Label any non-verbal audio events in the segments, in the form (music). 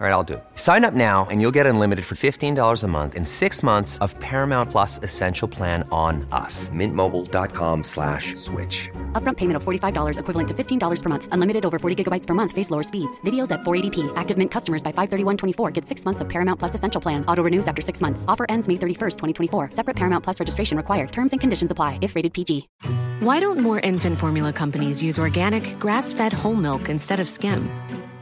All right, I'll do it. Sign up now and you'll get unlimited for $15 a month in six months of Paramount Plus Essential Plan on us. Mintmobile.com slash switch. Upfront payment of $45 equivalent to $15 per month. Unlimited over 40 gigabytes per month. Face lower speeds. Videos at 480p. Active Mint customers by 531.24 get six months of Paramount Plus Essential Plan. Auto renews after six months. Offer ends May 31st, 2024. Separate Paramount Plus registration required. Terms and conditions apply if rated PG. Why don't more infant formula companies use organic, grass fed whole milk instead of skim?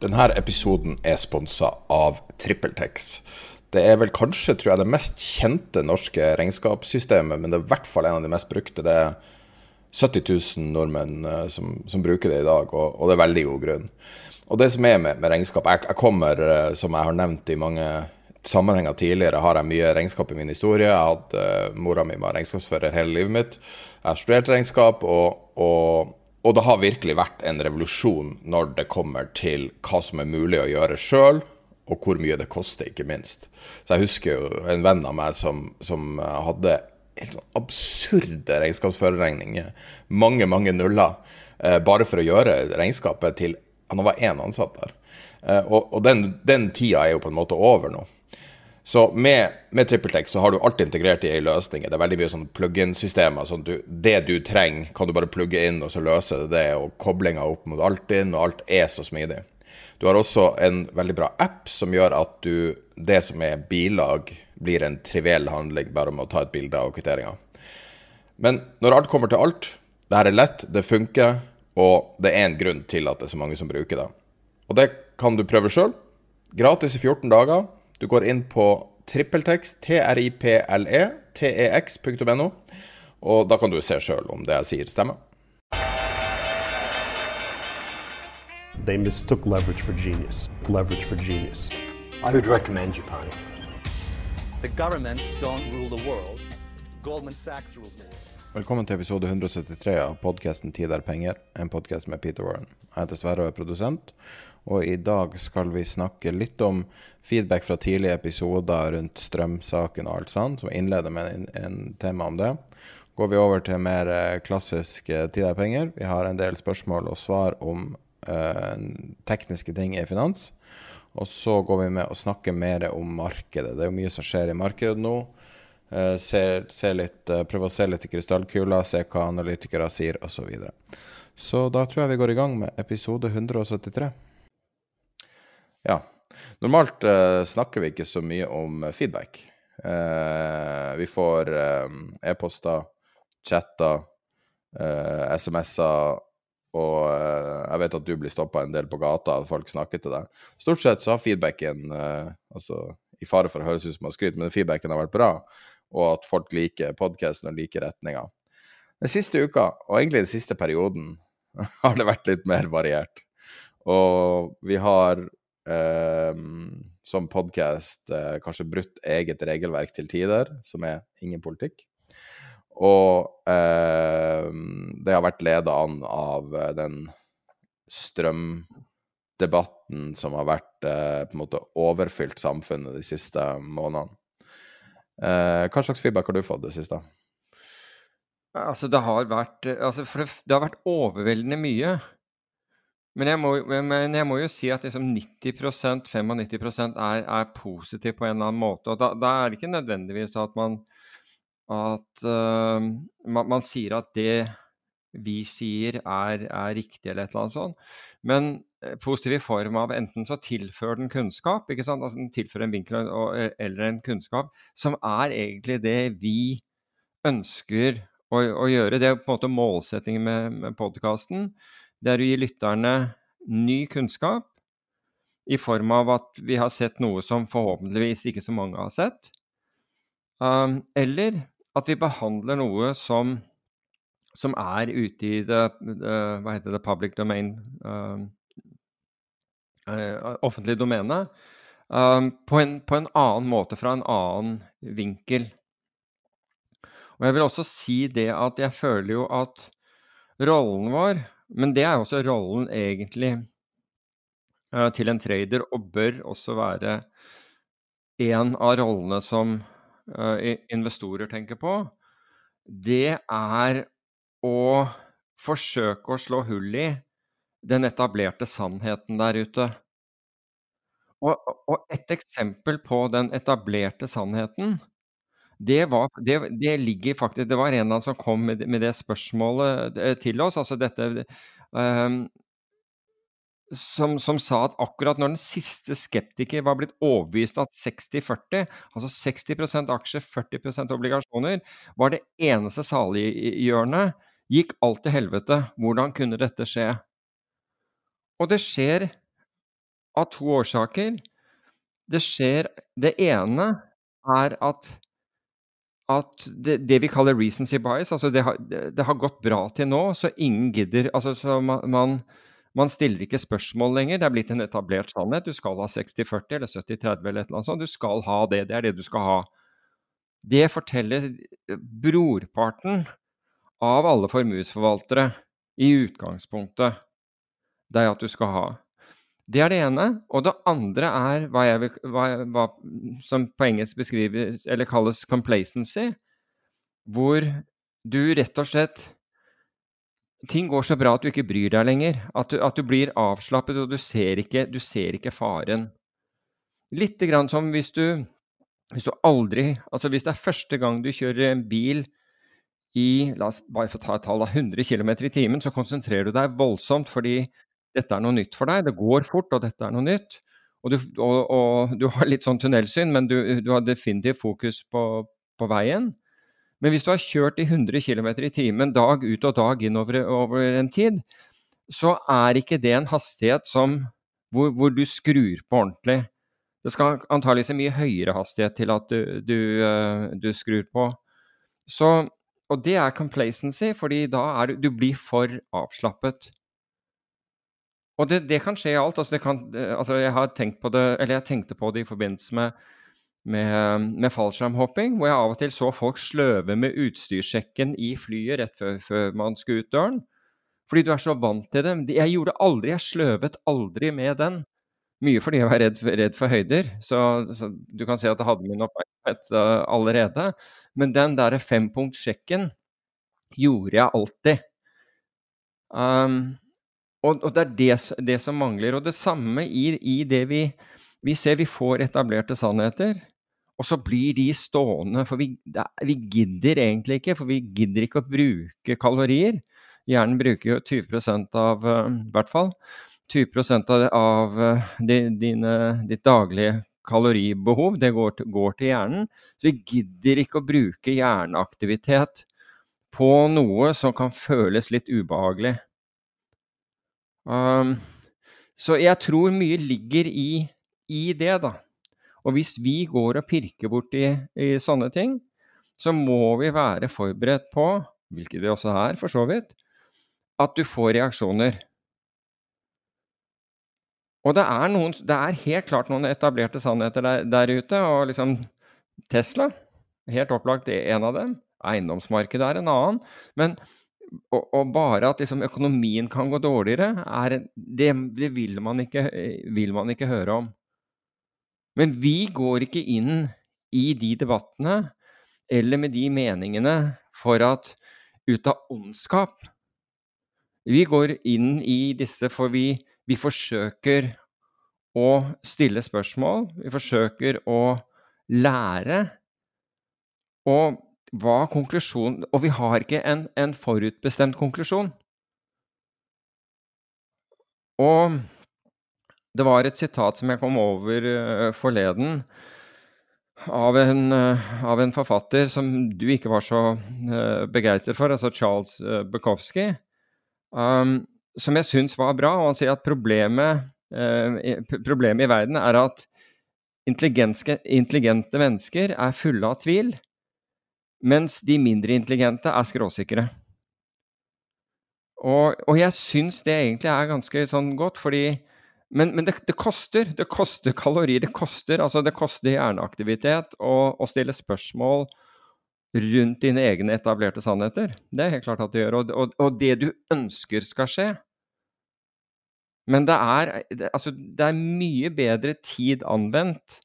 Denne episoden er sponsa av TrippelTex. Det er vel kanskje tror jeg, det mest kjente norske regnskapssystemet, men det er i hvert fall en av de mest brukte. Det er 70 000 nordmenn eh, som, som bruker det i dag, og, og, det er veldig god grunn. Og det som er med, med regnskap jeg, jeg, kommer, eh, som jeg har nevnt i mange sammenhenger tidligere, har jeg mye regnskap i min historie. Jeg hatt uh, Mora mi var regnskapsfører hele livet mitt. Jeg har studert regnskap, og, og og det har virkelig vært en revolusjon når det kommer til hva som er mulig å gjøre sjøl, og hvor mye det koster, ikke minst. Så jeg husker jo en venn av meg som, som hadde helt sånn absurde regnskapsførerregninger. Mange, mange nuller. Eh, bare for å gjøre regnskapet til Han var én ansatt der. Eh, og, og den, den tida er jo på en måte over nå. Så med, med TrippelTex så har du alt integrert i ei løsning. Det er veldig mye sånn plug-in-systemer. sånn Det du trenger, kan du bare plugge inn, og så løser det det. Og koblinga opp mot Altinn, og alt er så smidig. Du har også en veldig bra app som gjør at du, det som er bilag, blir en triviell handling bare med å ta et bilde av kvitteringa. Men når alt kommer til alt, det her er lett, det funker, og det er en grunn til at det er så mange som bruker det. Og det kan du prøve sjøl. Gratis i 14 dager. Du går inn på trippeltekst, t-r-i-p-l-e, tex.no, og da kan du se sjøl om det jeg sier, stemmer. They mistook leverage for genius. Leverage for genius. I would recommend Japan. The governments don't rule the world. Goldman Sachs rules the world. Velkommen til episode 173 av podkasten 'Tid er penger', en podkast med Peter Warren. Jeg heter Sverre og er produsent, og i dag skal vi snakke litt om feedback fra tidlige episoder rundt strømsaken og alt sånt, så innleder med en, en, tema om det. Går vi over til mer eh, klassisk eh, 'Tid er penger'. Vi har en del spørsmål og svar om eh, tekniske ting i finans. Og så går vi med å snakke mer om markedet. Det er jo mye som skjer i markedet nå. Litt, uh, prøve å se litt i krystallkula, se hva analytikere sier, osv. Så, videre. så da tror jeg vi går i gang med episode 173. Ja. Normalt uh, snakker vi ikke så mye om feedback. vi får e-poster, chatter, SMS-er, og jeg vet at du blir stoppa en del på gata, at folk snakker til deg. Stort sett så har feedbacken altså i fare for å høres ut som man skryter, men feedbacken har vært bra og at folk liker podkasten og liker retninga. Den siste uka, og egentlig den siste perioden, (laughs) har det vært litt mer variert. Og vi har som podkast eh, kanskje brutt eget regelverk til tider, som er ingen politikk. Og eh, det har vært leda an av eh, den strømdebatten som har vært eh, på en måte overfylt samfunnet de siste månedene. Hva slags feedback har du fått det siste? Altså, det har vært altså, det, det, har vært overveldende mye. Men jeg må, men jeg må jo si at liksom 90 95 er, er positiv på en eller annen måte. Og da, da er det ikke nødvendigvis at man at uh, man, man, sier at det vi sier er, er, riktig, eller et eller annet sånt. Men Eh, positiv i form av enten så tilfører den kunnskap, ikke sant? Altså den tilfører en vinkel og, eller en kunnskap, som er egentlig det vi ønsker å, å gjøre. Det er på en måte målsettingen med, med podkasten. Det er å gi lytterne ny kunnskap i form av at vi har sett noe som forhåpentligvis ikke så mange har sett. Um, eller at vi behandler noe som som er ute i det, det Hva heter det? Public domain. Uh, uh, offentlig domene. Um, på, en, på, en, annen måte, fra en annen vinkel. Og jeg vil også si det at jeg føler jo at rollen vår Men det er jo også rollen egentlig uh, til en trader, og bør også være en av rollene som investorer tenker på. Det er å forsøke å slå hull i den etablerte sannheten der ute. Og, og et eksempel på den etablerte sannheten, det, var, det, det ligger faktisk Det var en av dem som kom med, med det spørsmålet eh, til oss. altså dette um, som, som, sa at akkurat når den siste skeptiker var blitt overbevist at 60-40, altså 60% aksjer, 40% obligasjoner, var det eneste saliggjørende, gikk alt til helvete. Hvordan kunne dette skje? Og det skjer av to årsaker. Det skjer Det ene er at, at det, det, vi kaller recency bias, altså det har, det har, gått bra til nå, så ingen gidder altså så man, man, stiller ikke spørsmål lenger. Det er blitt en etablert sannhet. Du skal ha 60-40 eller 70-30 eller et eller annet sånt. Du skal ha det. Det er det du skal ha. Det forteller brorparten av alle formuesforvaltere i utgangspunktet. Er at du skal ha. Det er det ene. Og det andre er hva, vil, hva, hva som på engelsk beskrives, eller kalles complacency, hvor du rett og slett Ting går så bra at du ikke bryr deg lenger. At du, at du blir avslappet, og du ser, ikke, du ser ikke faren. Litt grann som hvis du, hvis du aldri Altså hvis det er første gang du kjører en bil i la oss bare få ta et tall av 100 km i timen, så konsentrerer du deg voldsomt fordi dette er noe nytt for deg. Det går fort, og dette er noe nytt. Og du, og, og du har litt sånn tunnelsyn, men du, du har definitivt fokus på, på, veien. Men hvis du har kjørt i 100 km i timen dag ut og dag inn over, over, en tid, så er ikke det en hastighet som, hvor, hvor du skrur på ordentlig. Det skal antakeligvis en mye høyere hastighet til at du, du, uh, du skrur på. Så, og det er complacency, fordi da er du, du blir for avslappet. Og det, det, kan skje i alt. Altså, kan, altså jeg har tenkt på det, eller jeg tenkte på det i forbindelse med, med, med fallskjermhopping, hvor jeg av og til så folk sløve med utstyrssjekken i flyet rett før, før, man skulle ut døren. Fordi du er så vant til det. Jeg gjorde aldri, jeg sløvet aldri med den. Mye fordi jeg var redd, redd for høyder, så, så, du kan si at det hadde min oppmerksomhet uh, allerede. Men den derre fempunktsjekken gjorde jeg alltid. Um, og, og det er det, det, som mangler. Og det samme i, i det vi, vi, ser vi får etablerte sannheter, og så blir de stående. For vi, det, vi, gidder egentlig ikke, for vi gidder ikke å bruke kalorier. Hjernen bruker jo 20 av, uh, hvert fall, 20 av, av uh, dine, ditt daglige kaloribehov. Det går til, går til hjernen. Så vi gidder ikke å bruke hjerneaktivitet på noe som kan føles litt ubehagelig. Um, så jeg tror mye ligger i, i, det, da. Og hvis vi går og pirker borti i sånne ting, så må vi være forberedt på, hvilket vi også er for så vidt, at du får reaksjoner. Og det er, noen, det er helt klart noen etablerte sannheter der, der ute. og liksom Tesla, helt opplagt er en av dem. Eiendomsmarkedet er en annen. Men og, og, bare at liksom, økonomien kan gå dårligere, er, det, det vil, man ikke, vil, man ikke, høre om. Men vi går ikke inn i de debattene eller med de meningene for at ut av ondskap Vi går inn i disse for vi, vi forsøker å stille spørsmål. Vi forsøker å lære. Og hva konklusjonen Og vi har ikke en, en forutbestemt konklusjon. Og det var et sitat som jeg kom over uh, forleden, av en, uh, av en, forfatter som du ikke var så uh, begeistret for, altså Charles uh, Bukowski, um, som jeg syns var bra. Og han sier at problemet, problemet i verden er at intelligente mennesker er fulle av tvil mens de mindre intelligente er skråsikre. Og, og jeg syns det egentlig er ganske sånn godt, fordi Men, men det, det, koster. Det koster kalorier. Det koster, altså det koster hjerneaktivitet å, stille spørsmål rundt dine egne etablerte sannheter. Det er helt klart at det gjør. Og, og, og det du ønsker skal skje. Men det er, altså, det er mye bedre tid anvendt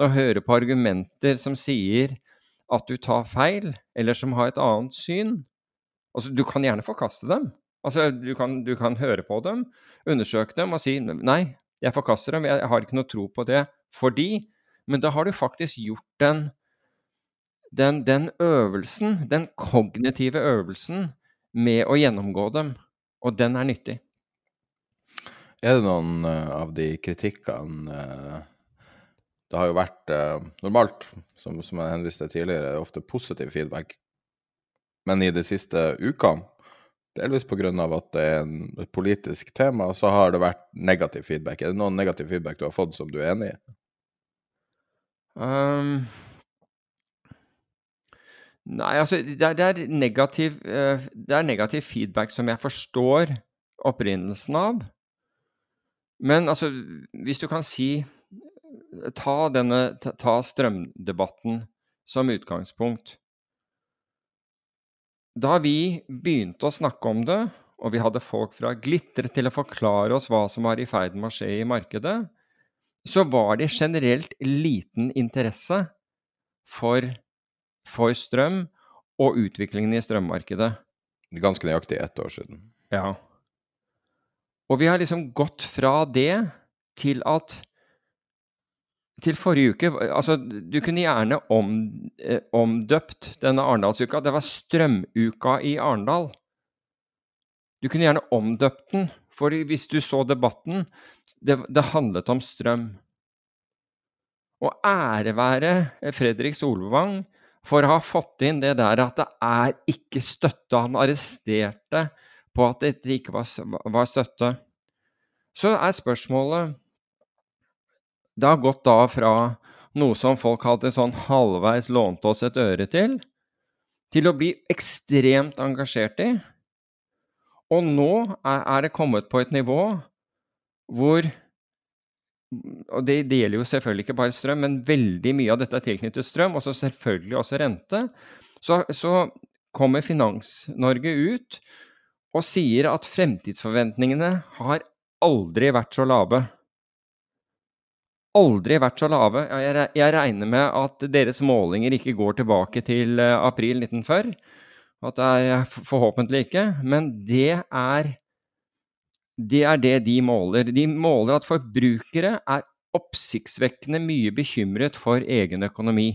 å høre på argumenter som sier at du tar feil, eller som har et annet syn. Altså, du kan gjerne forkaste dem. Altså, du kan, du kan høre på dem, undersøke dem og si nei, jeg forkaster dem, jeg har ikke noe tro på det fordi Men da har du faktisk gjort den, den, den øvelsen, den kognitive øvelsen, med å gjennomgå dem. Og den er nyttig. Er det noen uh, av de kritikkene uh, Det har jo vært eh, normalt, som, som jeg henviste tidligere, ofte positiv feedback. Men i de siste ukene delvis pga. at det er en, et politisk tema, så har det vært negativ feedback. Er det noen negativ feedback du har fått som du er enig i? Um, nei, altså det er, det, er negativ, uh, det er, negativ, feedback som jeg forstår opprinnelsen av. Men altså, hvis du kan si Ta denne ta, ta strømdebatten som utgangspunkt. Da vi begynte å snakke om det, og vi hadde folk fra Glitre til å forklare oss hva som var i ferd med å skje i markedet, så var det generelt liten interesse for, for strøm og utviklingen i strømmarkedet. Ganske nøyaktig ett år siden. Ja. Og vi har liksom gått fra det til at til forrige uke altså, Du kunne gjerne om, eh, omdøpt denne Arendalsuka. Det var Strømuka i Arendal. Du kunne gjerne omdøpt den, for hvis du så debatten Det, det handlet om strøm. Og ære være Fredrik Solvang for å ha fått inn det der at det er ikke støtte. Han arresterte på at dette ikke var, var støtte. Så er spørsmålet det har gått da fra noe som folk hadde sånn halvveis lånt oss et øre til, til å bli ekstremt engasjert i. Og nå er det kommet på et nivå hvor Og det, det gjelder jo selvfølgelig ikke bare strøm, men veldig mye av dette er tilknyttet strøm, og selvfølgelig også rente. Så, så kommer Finans-Norge ut og sier at fremtidsforventningene har aldri vært så lave aldri vært så lave. Jeg regner med at deres målinger ikke går tilbake til eh, april 1940. At det er forhåpentlig ikke. Men det er, det er det de måler. De måler at forbrukere er oppsiktsvekkende mye bekymret for egen økonomi.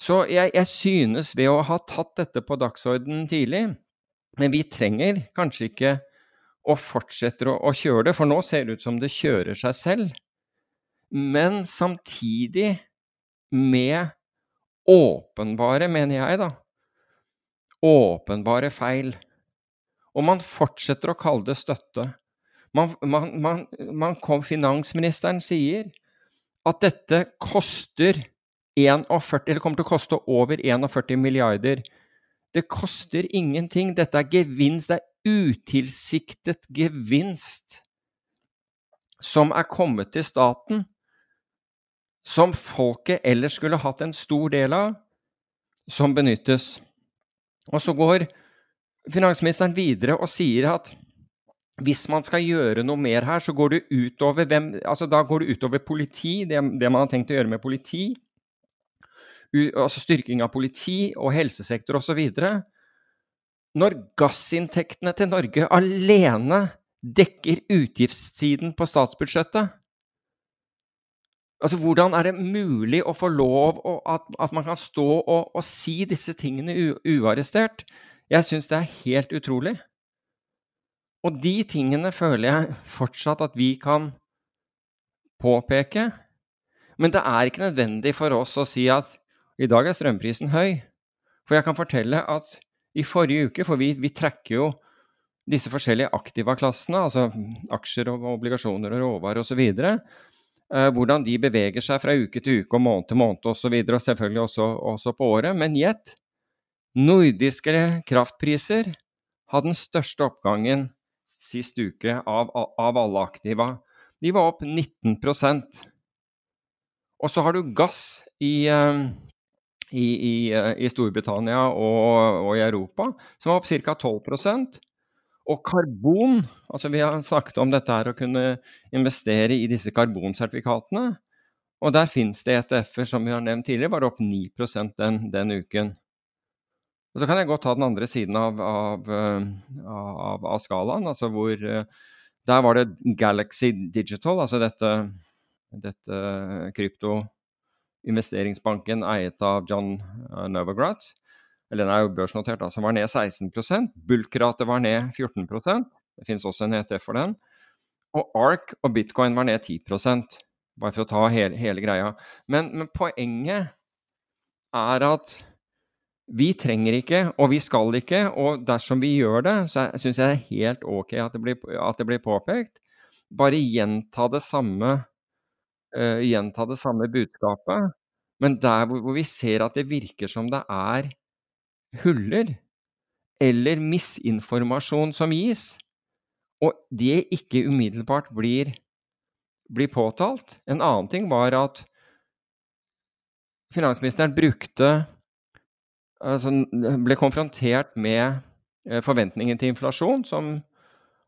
Så jeg, jeg synes ved å ha tatt dette på dagsordenen tidlig Men vi trenger kanskje ikke og fortsetter å, å, kjøre det, for nå ser det ut som det kjører seg selv. Men samtidig med åpenbare, mener jeg, da, åpenbare feil. Og man fortsetter å kalle det støtte. Man, man, man, man kom, finansministeren sier at dette koster 41, eller kommer til å koste over 41 milliarder. Det koster ingenting. Dette er gevinst. Det er utilsiktet gevinst som er kommet til staten, som folket ellers skulle hatt en stor del av, som benyttes. Og så går finansministeren videre og sier at hvis man skal gjøre noe mer her, så går det utover hvem Altså da går det utover politi, det, det man har tenkt å gjøre med politi. U, altså styrking av politi og helsesektor osv når gassinntektene til Norge alene dekker utgiftssiden på statsbudsjettet? Altså, Hvordan er det mulig å få lov å, at, at, man kan stå og, og si disse tingene uarrestert? Jeg syns det er helt utrolig. Og de tingene føler jeg fortsatt at vi kan påpeke. Men det er ikke nødvendig for oss å si at i dag er strømprisen høy. For jeg kan fortelle at i forrige uke, for vi, vi trekker jo disse forskjellige aktiva-klassene, altså aksjer og obligasjoner og råvarer osv., eh, hvordan de beveger seg fra uke til uke og måned til måned osv., og, så videre, og selvfølgelig også, også på året. Men gjett! Nordiske kraftpriser hadde den største oppgangen sist uke av, av alle aktiva. De var opp 19 Og så har du gass i, eh, i, i, eh, i Storbritannia og, og, i Europa, som var opp ca. 12% og karbon, altså vi har snakket om dette her å kunne investere i disse karbonsertifikatene. Og der finnes det ETF-er som vi har nevnt tidligere, var opp 9% den, den uken. Og Så kan jeg godt ta den andre siden av, av, eh, av, av skalaen, altså hvor eh, Der var det Galaxy Digital, altså dette, dette kryptoinvesteringsbanken eiet av John eh, Novogratz. Eller den er jo børsnotert, som var ned 16% Bulkratet var ned 14% Det finnes også en ETF for den. Og ARK og bitcoin var ned 10 bare for å ta hele, hele greia. Men, men poenget er at vi trenger ikke, og vi skal ikke, og dersom vi gjør det, så syns jeg det er helt ok at det blir, at det blir påpekt. Bare gjenta det samme, uh, gjenta det samme budskapet. Men der hvor, hvor, vi ser at det virker som det er huller eller misinformasjon som gis, og det ikke umiddelbart blir, blir påtalt En annen ting var at finansministeren brukte altså, ble konfrontert med eh, forventningen til inflasjon, som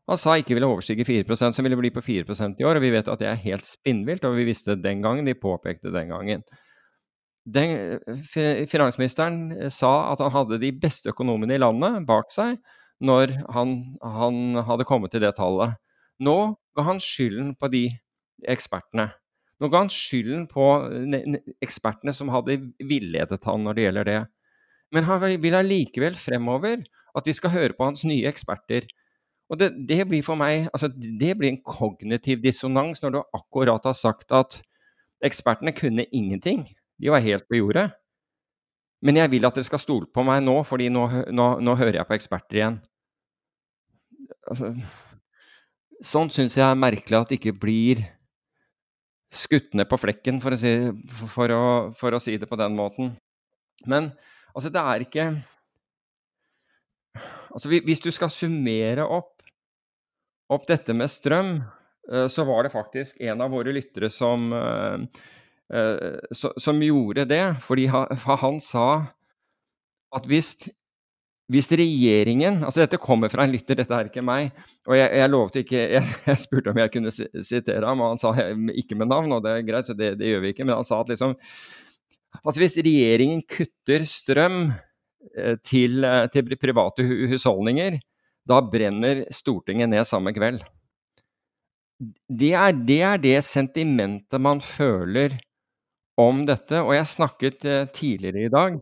han sa ikke ville overstige 4% som ville bli på 4% i år. Og vi vet at det er helt spinnvilt, og vi visste det den gangen. De påpekte den gangen. Den, finansministeren eh, sa at han hadde de beste økonomene i landet bak seg når han, han hadde kommet til det tallet. Nå ga han skylden på de ekspertene. Nå ga han skylden på ekspertene som hadde villedet han når det gjelder det. Men han vil allikevel fremover at vi skal høre på hans nye eksperter. Og det, det, blir for meg altså det blir en kognitiv dissonans når du akkurat har sagt at ekspertene kunne ingenting. De var helt på jordet. Men jeg vil at dere skal stole på meg nå, fordi nå, nå, nå hører jeg på eksperter igjen. Altså, sånn syns jeg er merkelig at det ikke blir skutt ned på flekken, for å, si, for, å, for å si det på den måten. Men Altså, det er ikke Altså, hvis du skal summere opp, opp dette med strøm, eh, så var det faktisk en av våre lyttere som, eh, eh, som gjorde det. Fordi han sa at hvis, hvis regjeringen Altså, dette kommer fra en lytter, dette er ikke meg. Og jeg, jeg lovte ikke (laughs) jeg, jeg, spurte om jeg kunne sitere ham, og han sa ikke med navn, og det er greit, så det, det gjør vi ikke. Men han sa at liksom Altså hvis regjeringen kutter strøm til, til private husholdninger, da brenner Stortinget ned samme kveld. Det er, det er det sentimentet man føler om dette. Og jeg snakket eh, tidligere i dag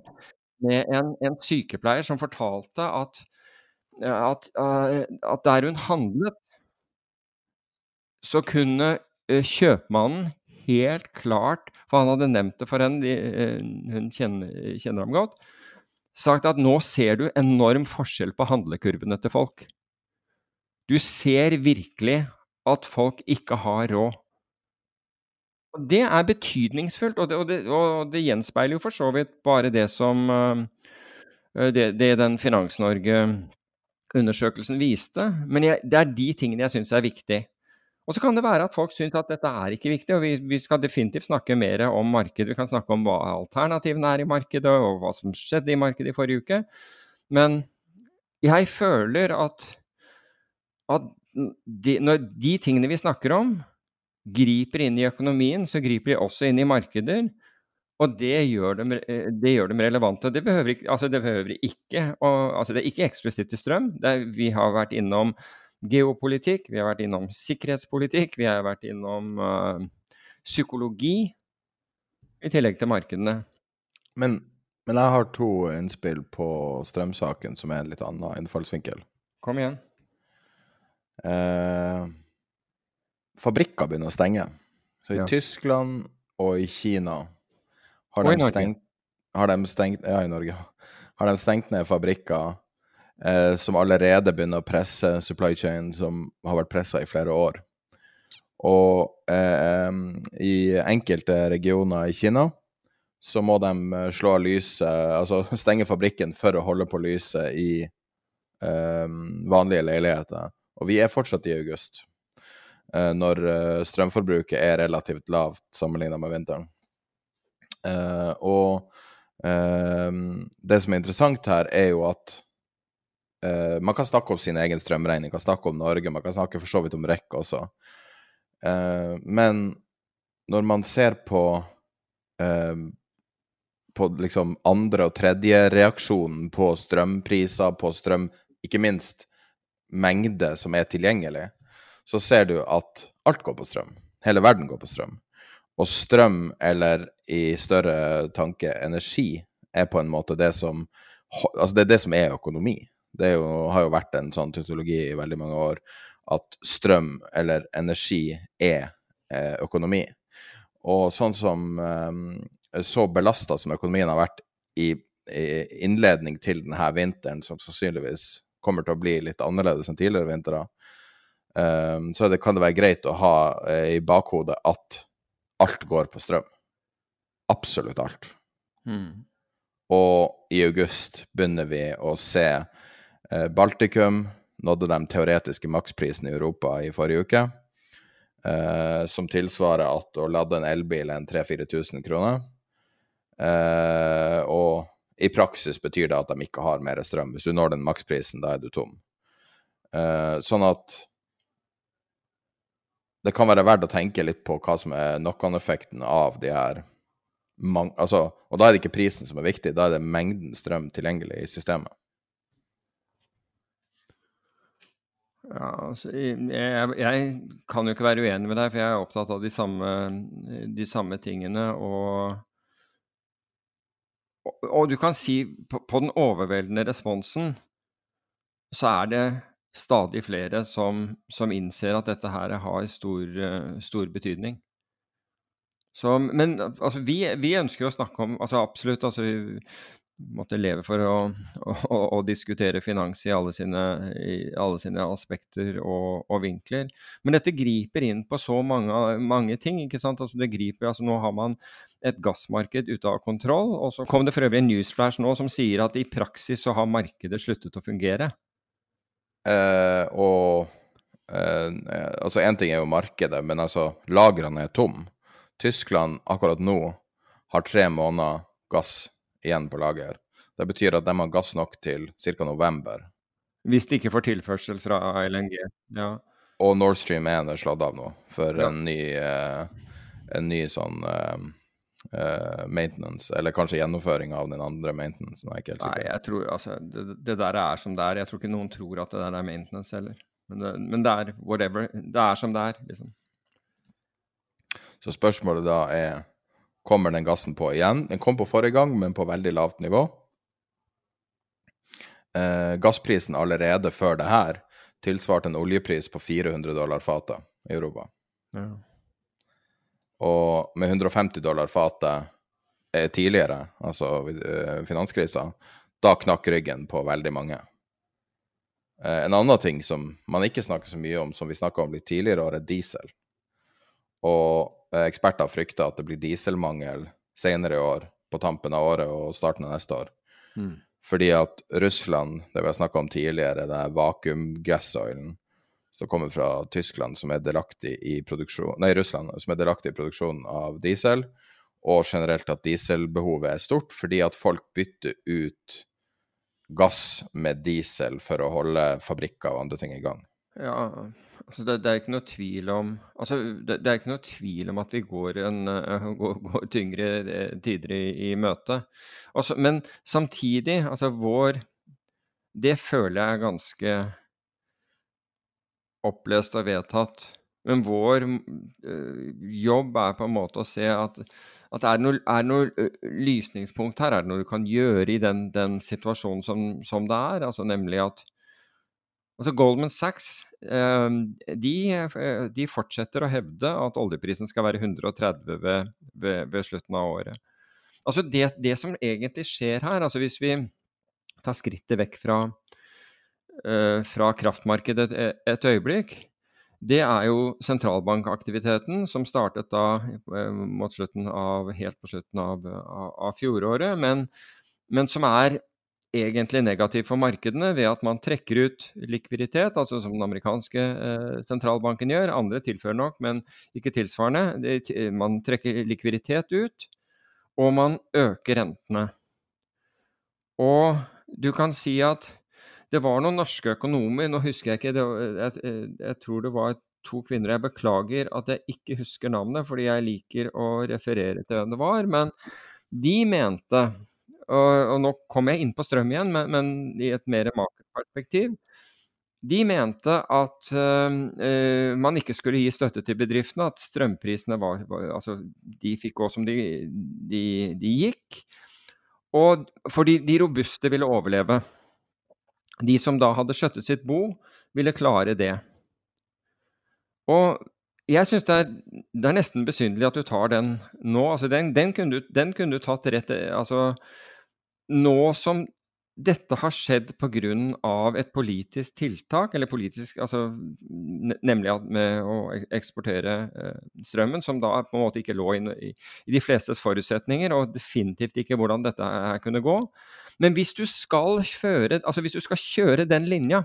med en, en sykepleier som fortalte at, at, at der hun handlet, så kunne kjøpmannen helt klart, for han hadde nevnt det for henne, eh, hun kjenner, kjenner, ham godt, sagt at nå ser du enorm forskjell på handlekurvene til folk. Du ser virkelig at folk ikke har råd. Det er betydningsfullt, og det, og det, og det gjenspeiler jo for så vidt bare det som uh, det, det den Finans-Norge-undersøkelsen viste. Men jeg, det er de tingene jeg syns er viktig. Og så kan det være at folk syns at dette er ikke viktig, og vi, vi, skal definitivt snakke mer om markedet. Vi kan snakke om hva alternativene er i markedet, og hva som skjedde i markedet i forrige uke. Men jeg føler at, at de, når de tingene vi snakker om, griper inn i økonomien, så griper de også inn i markeder. Og det gjør dem, det gjør dem relevante. Det behøver altså det behøver ikke og, altså det er ikke eksklusivt til strøm. Er, vi har vært innom geopolitikk, vi har vært innom sikkerhetspolitikk, vi har vært innom uh, psykologi, i tillegg til markedene. Men, men, jeg har to innspill på strømsaken som er en litt annen innfallsvinkel. Kom igjen. Eh, fabrikker begynner å stenge. Så i ja. Tyskland og i Kina har de, stengt, har de stengt Ja, i Norge. Har de stengt ned fabrikker eh, som allerede begynner å presse supply chain, som har vært pressa i flere år. Og eh, i enkelte regioner i Kina så må de eh, slå av lyset, altså (laughs) stenge fabrikken for å holde på lyset i eh, vanlige leiligheter. Og vi er fortsatt i august, eh, når eh, strømforbruket er relativt lavt sammenlignet med vinteren. Og det som er interessant her, er jo at eh, man kan snakke om sin egen strømregning, man kan snakke om Norge, man kan snakke for så vidt om REC også. men når man ser på på liksom andre- og tredje reaksjonen på strømpriser, på strøm Ikke minst mengde som er tilgjengelig, så ser du at alt går på strøm. Hele verden går på strøm. Og strøm, eller i større tanke energi, er på en måte det som Altså, det er det som er økonomi. Det jo, har jo vært en sånn teknologi i veldig mange år at strøm eller energi er eh, økonomi. Og sånn som eh, så belasta som økonomien har vært i, i innledning til denne vinteren, som sannsynligvis kommer til å bli litt annerledes enn tidligere vintre, eh, så det, kan det være greit å ha uh, i bakhodet at alt går på strøm. Absolutt alt. Mm. Og i august begynner vi å se Baltikum nådde de teoretiske maksprisen i Europa i forrige uke. Uh, som tilsvarer at å lade en elbil er en 3000-4000 kroner. Uh, og i praksis betyr det at de ikke har mer strøm. Hvis du når den maksprisen, da er du tom. Sånn at det kan være verdt å tenke litt på hva som er knock-on-effekten av de her altså, Og da er det ikke prisen som er viktig, da er det mengden strøm tilgjengelig i systemet. Ja, altså, jeg, jeg, kan jo ikke være uenig med deg, for jeg er opptatt av de samme, de samme tingene. Og og du kan si på, på den overveldende responsen så er det stadig flere som, som innser at dette her har stor, stor betydning. Så, men altså, vi, vi, ønsker å snakke om altså Absolutt. Altså, måtte leve for å, å, å, diskutere finans i alle sine, i alle sine aspekter og, og, vinkler. Men dette griper inn på så mange, mange ting. ikke sant? Altså det griper, altså Nå har man et gassmarked ute av kontroll. og Så kom det for øvrig en newsflash nå som sier at i praksis så har markedet sluttet å fungere. Eh, og eh, altså Én ting er jo markedet, men altså lagrene er tom. Tyskland akkurat nå har tre måneder gass igjen på lager. Det betyr at de har gass nok til ca. november. Hvis de ikke får tilførsel fra LNG, ja. Og Nord Stream 1 er slått av nå for ja. en, ny, uh, en ny sånn uh, uh, maintenance, eller kanskje gjennomføring av den andre maintenance. Jeg ikke helt sikker. Nei, jeg tror altså det, det, der er som det er. Jeg tror ikke noen tror at det der er maintenance heller. Men det, men det er whatever. Det er som det er, liksom. Så spørsmålet da er kommer den gassen på igjen. Den kom på forrige gang, men på veldig lavt nivå. Eh, gassprisen allerede før det her tilsvarte en oljepris på 400 dollar fatet i Europa. Ja. Og med 150 dollar fatet eh, tidligere, altså eh, finanskrisa, da knakk ryggen på veldig mange. Eh, en annen ting som man ikke snakker så mye om, som vi snakka om litt tidligere, er diesel. Og Eh, eksperter frykter at det blir dieselmangel senere i år, på tampen av året og starten av neste år. Mm. Fordi at Russland, det vi har snakka om tidligere, det er vakuum-gassoilen som kommer fra Tyskland, som er delaktig i produksjon, nei, Russland, som er delaktig i produksjonen av diesel, og generelt at dieselbehovet er stort fordi at folk bytter ut gass med diesel for å holde fabrikker og andre ting i gang. Ja, altså det, det, er ikke noe tvil om altså det, det, er ikke noe tvil om at vi går, en, uh, (laughs) går, går tyngre eh, tider i, i møte. Altså, men samtidig, altså vår Det føler jeg er ganske opplest og vedtatt. Men vår uh, jobb er på en måte å se at, at er det noe, er noe lysningspunkt her? Er det noe du kan gjøre i den, den situasjonen som, som det er? Altså nemlig at Altså Goldman Sachs de, eh, de, fortsetter å hevde at oljeprisen skal være 130 ved, ved, ved slutten av året. Altså det, det, som egentlig skjer her, altså hvis vi tar skrittet vekk fra, uh, fra kraftmarkedet et, et, øyeblikk, det er jo sentralbankaktiviteten som startet da uh, av, helt på slutten av, av, av fjoråret, men, men som er egentlig negativt for markedene ved at man trekker ut likviditet, altså som den amerikanske eh, sentralbanken gjør. Andre tilfører nok, men ikke tilsvarende. Man trekker likviditet ut, og man øker rentene. Og du kan si at det var noen norske økonomer, nå husker jeg ikke, det, jeg, jeg tror det var to kvinner. Jeg beklager at jeg ikke husker navnet, fordi jeg liker å referere til hvem det var. Men de mente og, og nå kom jeg inn på strøm igjen, men, men i et mer makroperspektiv. De mente at uh, man ikke skulle gi støtte til bedriftene, at strømprisene var, var Altså, de fikk gå som de, de, de gikk. Og fordi de robuste ville overleve. De som da hadde skjøttet sitt bo, ville klare det. Og jeg syns det, det, er nesten besynderlig at du tar den nå. Altså den, den, kunne du, den, kunne du, tatt rett altså nå som dette har skjedd pga. et politisk tiltak, eller politisk, altså, nemlig med å eksportere eh, strømmen, som da på en måte ikke lå i, i, de flestes forutsetninger, og definitivt ikke hvordan dette her kunne gå. Men hvis du skal føre, altså hvis du skal kjøre den linja,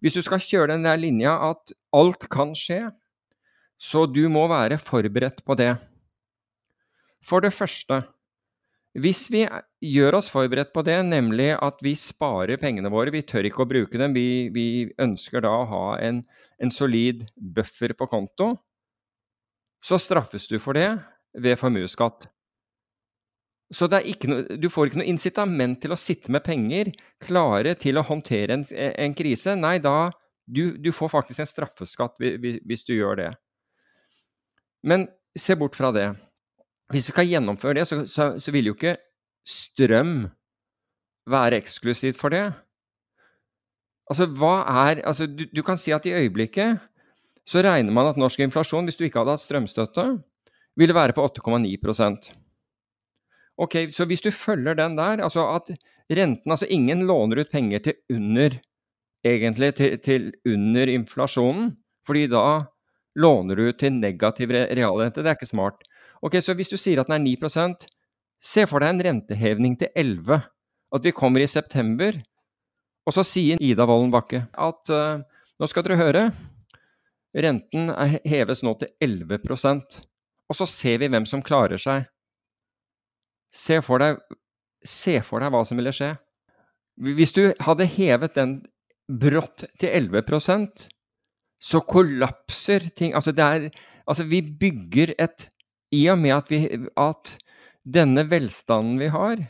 hvis du skal kjøre den der linja at alt kan skje, så du må være forberedt på det. For det første hvis vi gjør oss forberedt på det, nemlig at vi sparer pengene våre, vi tør ikke å bruke dem, vi, vi ønsker da å ha en, en, solid buffer på konto, så straffes du for det ved formuesskatt. Så no, du får ikke noe incitament til å sitte med penger klare til å håndtere en, en krise. Nei, da du, du, får faktisk en straffeskatt hvis du gjør det. Men se bort fra det. Hvis vi skal gjennomføre det, så, så, så vil jo ikke strøm være eksklusivt for det. Altså, hva er Altså, du, du, kan si at i øyeblikket så regner man at norsk inflasjon, hvis du ikke hadde hatt strømstøtte, ville være på 8,9% Ok, Så hvis du følger den der, altså at renten Altså, ingen låner ut penger til under Egentlig til, til under inflasjonen, fordi da låner du til negativ realrente. Det er ikke smart. Ok, Så hvis du sier at den er 9% se for deg en renteheving til 11 At vi kommer i september, og så sier Ida Wolden Bakke at uh, nå skal dere høre, renten heves nå til 11% og så ser vi hvem som klarer seg. Se for deg, se for deg hva som ville skje. Hvis du hadde hevet den brått til 11% så kollapser ting. Altså, er, altså vi bygger et i og med at, vi, at denne velstanden vi har,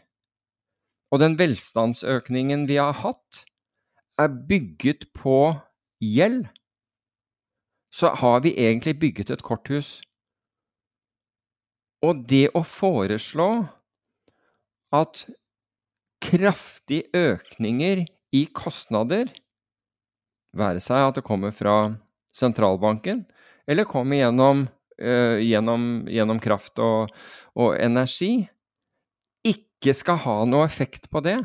og den velstandsøkningen vi har hatt, er bygget på gjeld, så har vi egentlig bygget et korthus. Og det å foreslå at kraftige økninger i kostnader, være seg at det kommer fra sentralbanken, eller kommer gjennom uh, gjennom, gjennom, kraft og, og, energi, ikke skal ha noe effekt på det,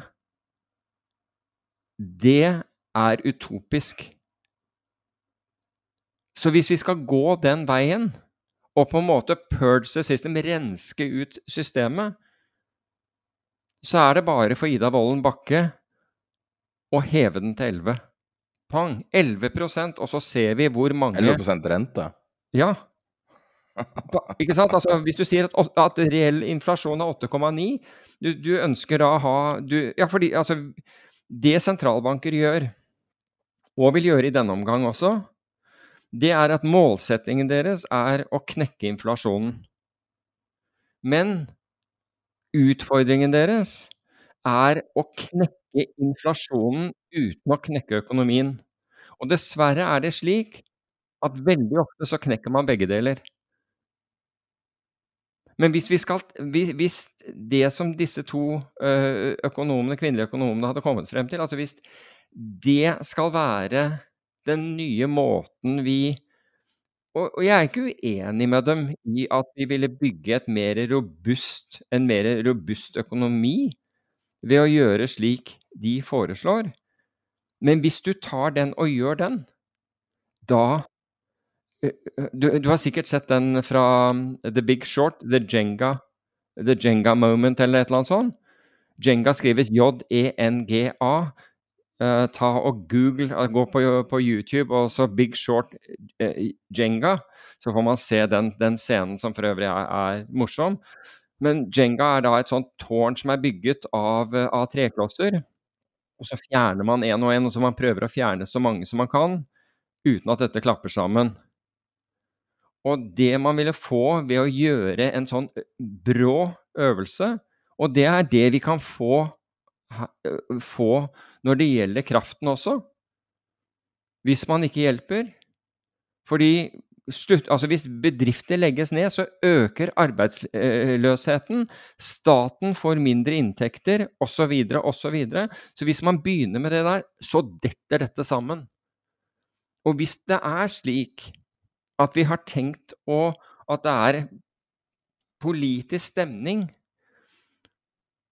det er utopisk. Så hvis vi skal gå den veien, og på en måte purge the system, renske ut systemet, så er det bare for Ida Vollen Bakke å heve den til 11. Pang! 11% og så ser vi hvor mange 11 rente? Ja. Ikke sant? Altså, hvis du sier at, at reell inflasjon er 8,9 du, du, ønsker da å ha du, Ja, fordi altså Det sentralbanker gjør, og vil gjøre i denne omgang også, det er at målsettingen deres er å knekke inflasjonen. Men utfordringen deres er å knekke inflasjonen uten å knekke økonomien. Og dessverre er det slik at veldig ofte så knekker man begge deler. Men hvis, skal, hvis, det som disse to økonomene, kvinnelige økonomene hadde kommet frem til, altså hvis det skal være den nye måten vi og, og, jeg er ikke uenig med dem i at vi ville bygge et mer robust, en mer robust økonomi ved å gjøre slik de foreslår. Men hvis du tar den og gjør den, da du, du, har sikkert sett den fra um, The Big Short, The Jenga, The Jenga Moment eller et eller annet sånt. Jenga skrives J-E-N-G-A. Uh, ta og Google, uh, gå på, på, YouTube og så Big Short uh, Jenga, så får man se den, den scenen som for øvrig er, er, morsom. Men Jenga er da et sånt tårn som er bygget av, av treklosser. Og så fjerner man én og én, og så man prøver å fjerne så mange som man kan, uten at dette klapper sammen. Og det man ville få ved å gjøre en sånn brå øvelse, og det er det vi kan få, få når det gjelder kraften også, hvis man ikke hjelper. Fordi slutt, altså hvis bedrifter legges ned, så øker arbeidsløsheten. Staten får mindre inntekter, osv., osv. Så, så hvis man begynner med det der, så detter dette sammen. Og hvis det er slik at vi har tenkt å At det er politisk stemning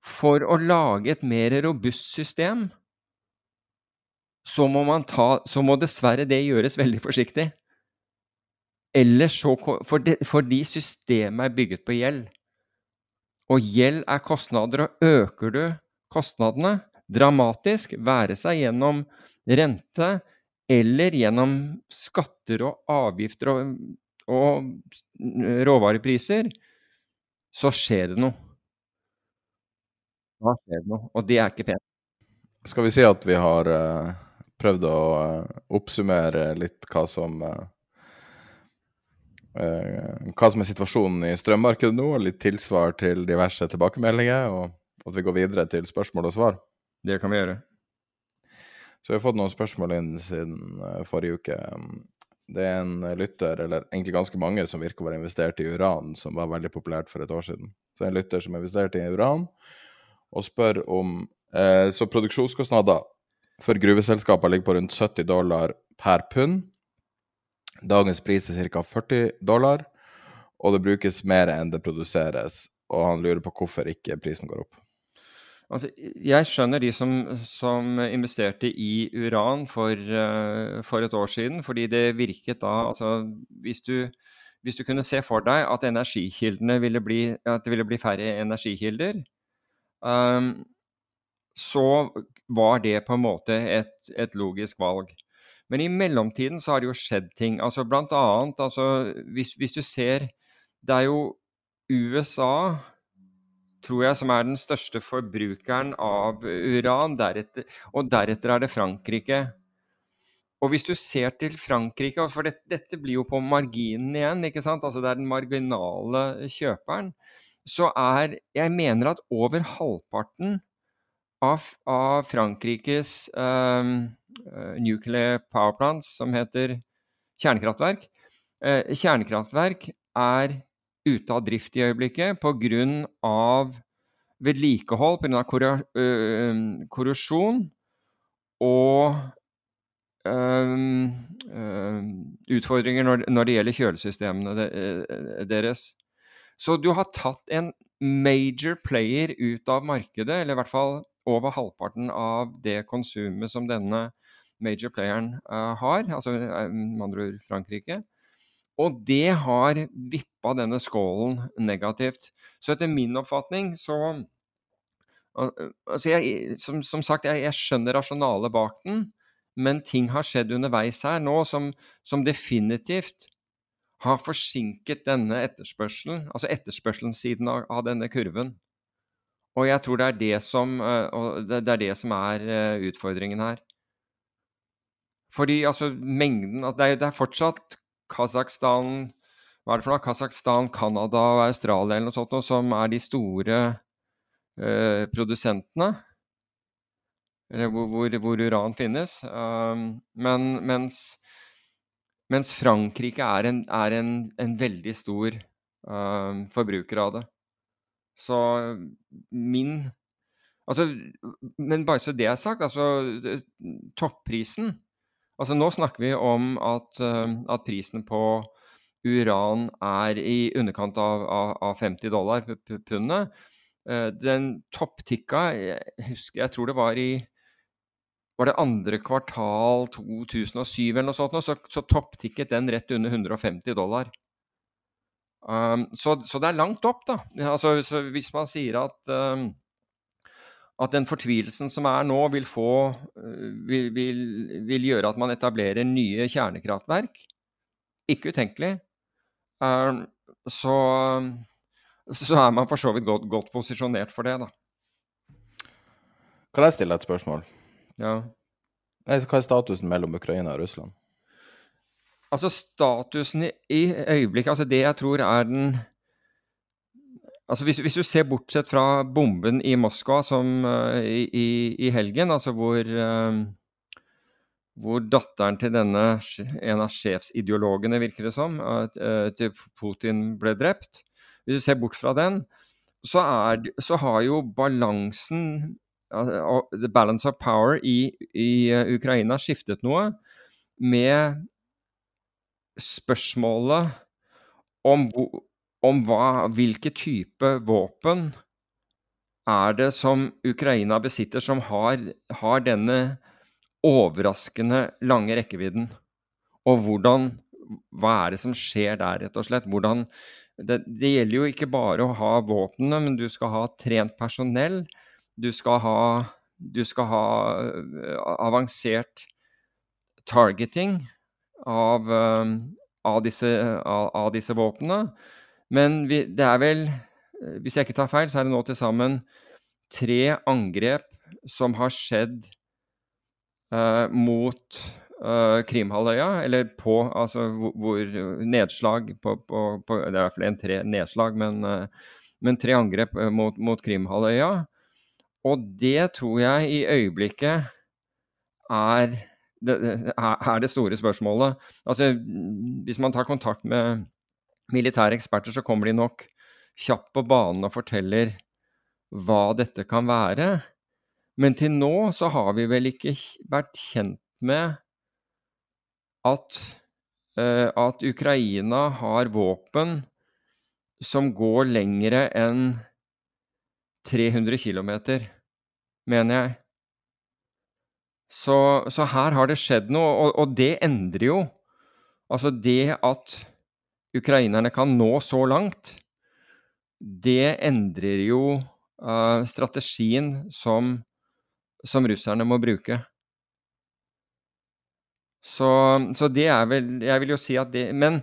for å lage et mer robust system, så må, ta, så må dessverre det gjøres veldig forsiktig. Ellers så Fordi systemet er bygget på gjeld. Og gjeld er kostnader, og øker du kostnadene dramatisk, være seg gjennom rente eller gjennom skatter og avgifter og, og råvarepriser, så skjer det noe. Da skjer det noe, og det er ikke pent. Skal vi si at vi har uh, prøvd å uh, oppsummere litt hva som uh, hva som er situasjonen i strømmarkedet nå, litt tilsvar til diverse tilbakemeldinger, og at vi går videre til spørsmål og svar? Det kan vi gjøre. Så vi har fått noen spørsmål inn siden uh, forrige uke. Det er en lytter, eller egentlig ganske mange, som virker å være investert i uran, som var veldig populært for et år siden. Så en lytter som investerte i uran, og spør om eh, Så produksjonskostnader for gruveselskaper ligger på rundt 70 dollar per pund. Dagens pris er ca. 40 dollar, og det brukes mer enn det produseres. Og han lurer på hvorfor ikke prisen går opp. Altså, jeg skjønner de som, som investerte i uran for, uh, for, et år siden, fordi det virket da altså, hvis, du, hvis du kunne se for deg at ville bli, at det ville bli færre energikilder, um, så var det på en måte et, et, logisk valg. Men i mellomtiden så har det jo skjedd ting. altså Blant annet, altså, hvis, hvis du ser Det er jo USA tror jeg, som er den største forbrukeren av uran. Deretter, og deretter er det Frankrike. Og hvis du ser til Frankrike, for det, dette blir jo på marginen igjen, ikke sant? altså det er den marginale kjøperen, så er Jeg mener at over halvparten av, av Frankrikes um, nuclear power plants, som heter kjernekraftverk, uh, kjernekraftverk er ute av drift i øyeblikket pga. vedlikehold, pga. korrosjon og utfordringer når, når, det gjelder kjølesystemene deres. Så du har tatt en major player ut av markedet, eller i hvert fall over halvparten av det konsumet som denne major playeren uh, har, altså med andre ord Frankrike. Og det har vippa denne skålen negativt. Så etter min oppfatning så altså jeg, som, som, sagt, jeg, jeg skjønner rasjonalet bak den, men ting har skjedd underveis her nå som, som definitivt har forsinket denne etterspørselen, altså etterspørselssiden av, av, denne kurven. Og jeg tror det er det som, det er, det som er utfordringen her. Fordi altså mengden altså, det, er, det er fortsatt Kasakhstan Hva er det for noe? Kasakhstan, Canada og Australia eller noe sånt noe, som er de store uh, produsentene. Hvor, hvor, hvor, uran finnes. Um, men mens, mens, Frankrike er en, er en, en veldig stor um, forbruker av det. Så min Altså, men bare så det er sagt, altså topprisen Altså Nå snakker vi om at, uh, at prisen på uran er i underkant av, av, av 50 dollar pundet. Uh, den topptikka jeg husker, jeg tror det var i var det andre kvartal 2007 eller noe sånt, så, så topptikket den rett under 150 dollar. Um, så, så, det er langt opp, da. Altså, hvis man sier at um, at den fortvilelsen som er nå, vil, få, vil, vil, vil gjøre at man etablerer nye kjernekraftverk. Ikke utenkelig. Så, så er man for så vidt godt, godt posisjonert for det, da. Kan jeg stille et spørsmål? Ja. Hva er statusen mellom Ukraina og Russland? Altså statusen i, i øyeblikket Altså det jeg tror er den Altså hvis, hvis, du ser bortsett fra bomben i Moskva som uh, i, i, helgen, altså hvor, uh, hvor datteren til denne, en av sjefsideologene, virker det som, uh, til Putin ble drept Hvis du ser bort fra den, så, er, så har jo balansen The balance of power i, i Ukraina skiftet noe med spørsmålet om, om hva, hvilke type våpen er det som Ukraina besitter som har, har denne overraskende lange rekkevidden? Og hvordan Hva er det som skjer der, rett og slett? Hvordan, det, det gjelder jo ikke bare å ha våpnene, men du skal ha trent personell. Du skal ha, du skal ha uh, avansert targeting av, uh, av disse, av disse våpnene. Men vi, det er vel, eh, hvis jeg ikke tar feil, så er det nå til sammen tre angrep som har skjedd uh, mot uh, Krimhalvøya, eller på Altså hvor, hvor nedslag på, på, på, Det er i hvert fall en tre nedslag, men, uh, men tre angrep mot, mot Krimhalvøya. Og det tror jeg i øyeblikket er det, er det store spørsmålet. Altså, hvis man tar kontakt med militære eksperter, så kommer de nok kjapt på banen og forteller hva dette kan være. Men til nå så har vi vel ikke vært kjent med at, uh, at Ukraina har våpen som går lengre enn 300 km, mener jeg. Så, så, her har det skjedd noe, og, og det endrer jo Altså det at ukrainerne kan nå så langt, det endrer jo uh, strategien som, som, russerne må bruke. Så, så, det er vel Jeg vil jo si at det Men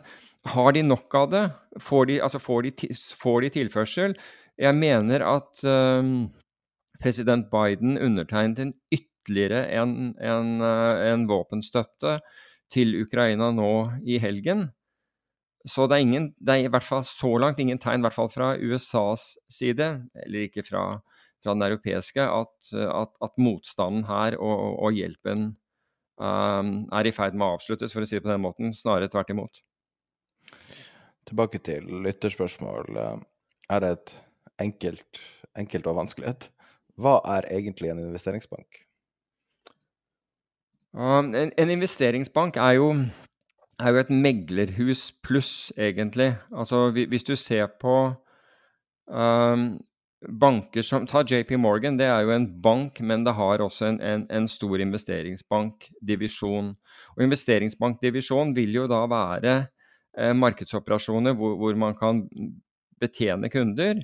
har de nok av det? Får de, altså får de, får de tilførsel? Jeg mener at um, president Biden undertegnet en ytterligere en, en, en våpenstøtte til Ukraina nå i helgen. Så det er, ingen, det er i hvert fall så langt ingen tegn, i hvert fall fra USAs side, eller ikke fra, fra den europeiske, at, at, at, motstanden her og, og hjelpen um, er i ferd med å avsluttes, for å si det på den måten. Snarere tvert imot. Tilbake til lytterspørsmål. Er det et enkelt, enkelt og vanskelighet? Hva er egentlig en investeringsbank? Um, en, en investeringsbank er jo er jo et meglerhus pluss, egentlig. Altså hvis du ser på um, banker som Ta JP Morgan, det er jo en bank, men det har også en, en, en stor investeringsbankdivisjon. Og investeringsbankdivisjon vil jo da være eh, markedsoperasjoner hvor, hvor, man kan betjene kunder.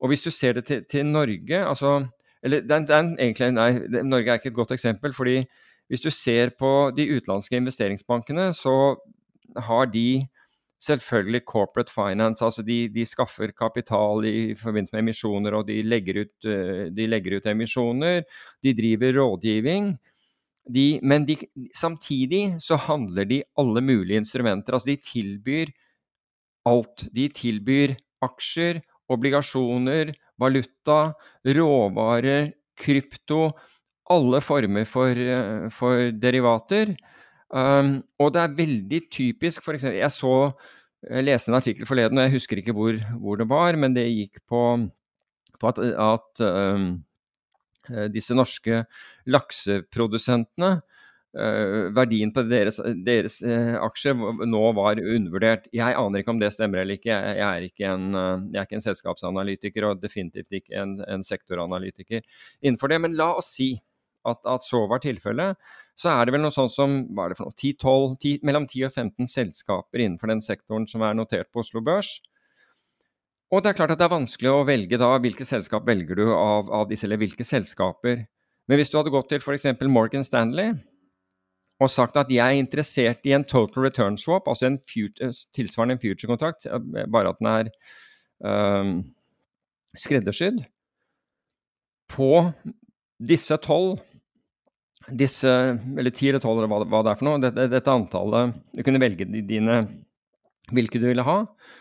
Og hvis du ser det til, til Norge altså, eller den, den, egentlig, nei, Norge er ikke et godt eksempel. fordi hvis du ser på de utenlandske investeringsbankene, så har de selvfølgelig corporate finance. Altså de, de skaffer kapital i forbindelse med emisjoner, og de legger ut, eh, de legger ut emisjoner. De driver rådgivning. De, men de, samtidig så handler de alle mulige instrumenter. Altså de tilbyr alt. De tilbyr aksjer, obligasjoner, valuta, råvarer, krypto alle former for, eh, for derivater. Um, og det er veldig typisk for eksempel, Jeg så jeg leste en artikkel forleden, og jeg husker ikke hvor, hvor det var, men det gikk på, på at, at um, disse norske lakseprodusentene Uh, verdien på deres, deres uh, aksjer nå var undervurdert. Jeg aner ikke om det stemmer eller ikke. Jeg, jeg, er, ikke en, uh, jeg er, ikke en, selskapsanalytiker og definitivt ikke en, en sektoranalytiker innenfor det. Men la oss si at, at så var tilfellet, så er det vel noe sånt som hva er det for noe, 10, 12, 10, mellom 10 og 15 selskaper innenfor den sektoren som er notert på Oslo Børs. Og det er klart at det er vanskelig å velge da hvilke selskap velger du av, av disse, eller hvilke selskaper. Men hvis du hadde gått til f.eks. Morgan Stanley og sagt at jeg er interessert i en total return swap, altså en future, tilsvarende en future-kontrakt, bare at den er um, skreddersydd, på disse tolv disse, eller ti eller tolv, eller hva, det er for noe, dette, dette antallet Du kunne velge dine hvilke du ville ha.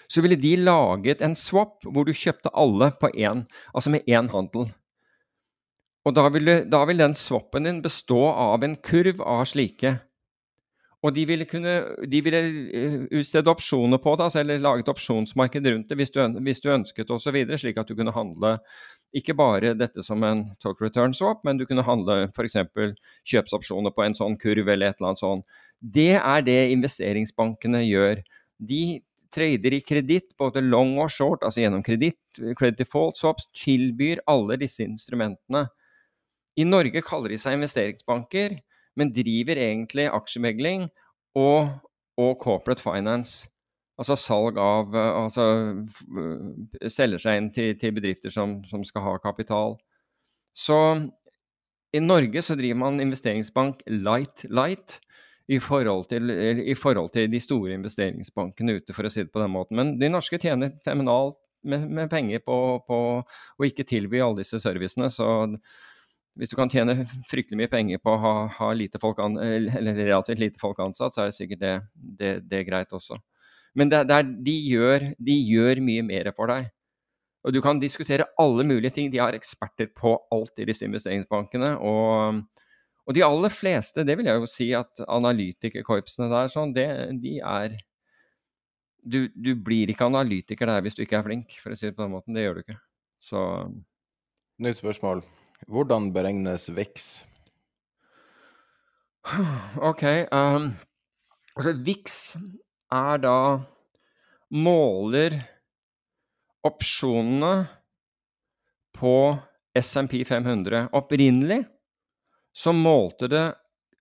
Så ville de laget en swap hvor du kjøpte alle på én, altså med én handel. Og da vil, da vil den swappen din bestå av en kurv av slike. Og de ville, kunne, de ville eh, utstede opsjoner på det, altså, eller laget opsjonsmarked rundt det hvis du, hvis du ønsket osv., slik at du kunne handle ikke bare dette som en total return swap, men du kunne handle f.eks. kjøpsopsjoner på en sånn kurv eller et eller annet sånt. Det er det investeringsbankene gjør. De trader i kreditt, både long og short, altså gjennom kreditt, credit default swaps, tilbyr alle disse instrumentene. I Norge kaller de seg investeringsbanker, men driver egentlig aksjemegling og, og corporate finance. Altså salg av Altså selger seg inn til, til bedrifter som, som, skal ha kapital. Så i Norge så driver man investeringsbank light light i forhold, til, i forhold til de store investeringsbankene ute, for å si det på den måten. Men de norske tjener feminalt med, med penger på, på å ikke tilby alle disse servicene. Så hvis du kan tjene fryktelig mye penger på å ha, ha lite an, relativt lite folk ansatt, så er det sikkert det, det, det er greit også. Men det, det er, de, gjør, de, gjør, mye mer for deg. Og du kan diskutere alle mulige ting. De har eksperter på alt i disse investeringsbankene. Og, og de aller fleste, det vil jeg jo si at analytikerkorpsene der, sånn, det, de er du, du, blir ikke analytiker der hvis du ikke er flink, for å si det på den måten. Det gjør du ikke. Så Nytt spørsmål. Hvordan beregnes VIX? OK. Um, altså VIX er da Måler opsjonene på SMP 500. Opprinnelig så målte det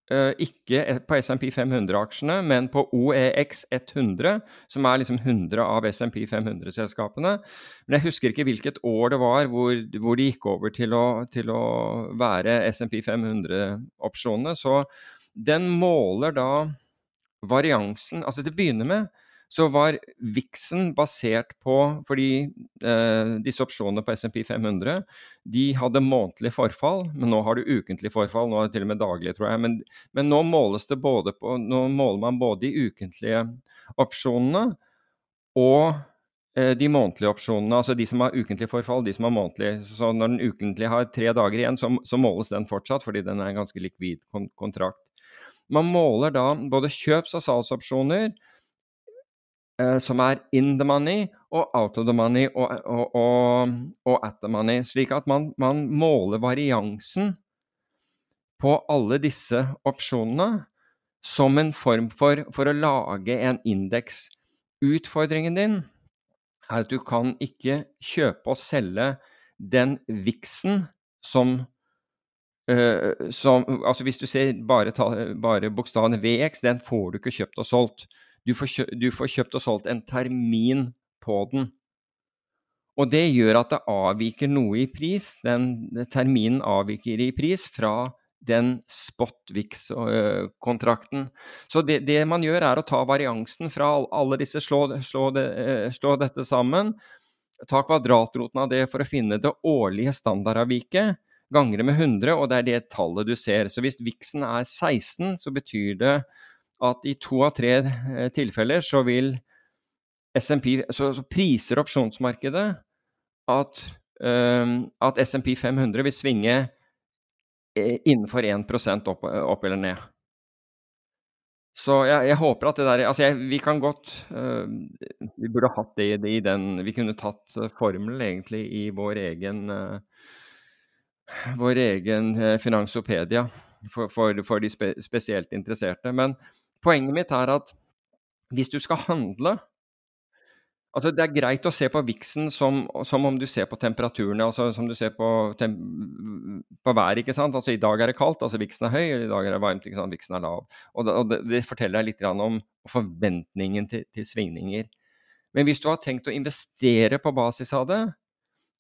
Uh, ikke på SMP 500-aksjene, men på OEX 100, som er liksom 100 av SMP 500-selskapene. Men jeg husker ikke hvilket år det var hvor, hvor de gikk over til å, til å være SMP 500-opsjonene. Så den måler da variansen Altså til å begynne med så var VIX-en basert på Fordi eh, disse opsjonene på SMP 500 de hadde månedlig forfall, men nå har du ukentlig forfall. Nå er det til og med daglig, tror jeg. Men, men nå på Nå måler man både de ukentlige opsjonene og eh, de månedlige opsjonene. Altså de som har ukentlig forfall, de som har månedlig. Så når den ukentlige har tre dager igjen, så, så måles den fortsatt, fordi den er en ganske likvid kontrakt. Man måler da både kjøps- og salgsopsjoner eh, som er in the money og out of the money og, og, og, og at the money, slik at man, man, måler variansen på alle disse opsjonene som en form for, for å lage en indeks. Utfordringen din er at du kan ikke kjøpe og selge den viksen som Uh, som, altså Hvis du ser bare, ta, bare bokstaven VX, den får du ikke kjøpt og solgt. Du får, kjøpt, du får kjøpt og solgt en termin på den. Og det gjør at det avviker noe i pris. Den, terminen avviker i pris fra den Spotvix-kontrakten. Så det, det, man gjør, er å ta variansen fra alle disse, slå, slå, det, eh, slå dette sammen. Ta kvadratroten av det for å finne det årlige standardavviket ganger det med 100, og det er det tallet du ser. Så hvis viksen er 16, så betyr det at i to av tre eh, tilfeller så vil SMP Så, så priser opsjonsmarkedet at, um, at SMP 500 vil svinge eh, innenfor 1 opp, opp eller ned. Så jeg, jeg, håper at det der Altså, jeg, vi kan godt uh, Vi burde hatt det, det, i den Vi kunne tatt formelen egentlig i vår egen uh, vår egen eh, Finansopedia for, for, for de spe, spesielt interesserte. Men poenget mitt er at hvis du skal handle Altså, det er greit å se på viksen som, som om du ser på temperaturene, altså som du ser på, på været, ikke sant. Altså i dag er det kaldt, altså viksen er høy, eller i dag er det varmt, ikke sant, viksen er lav. Og det, og det forteller deg litt om forventningen til, til svingninger. Men hvis du har tenkt å investere på basis av det,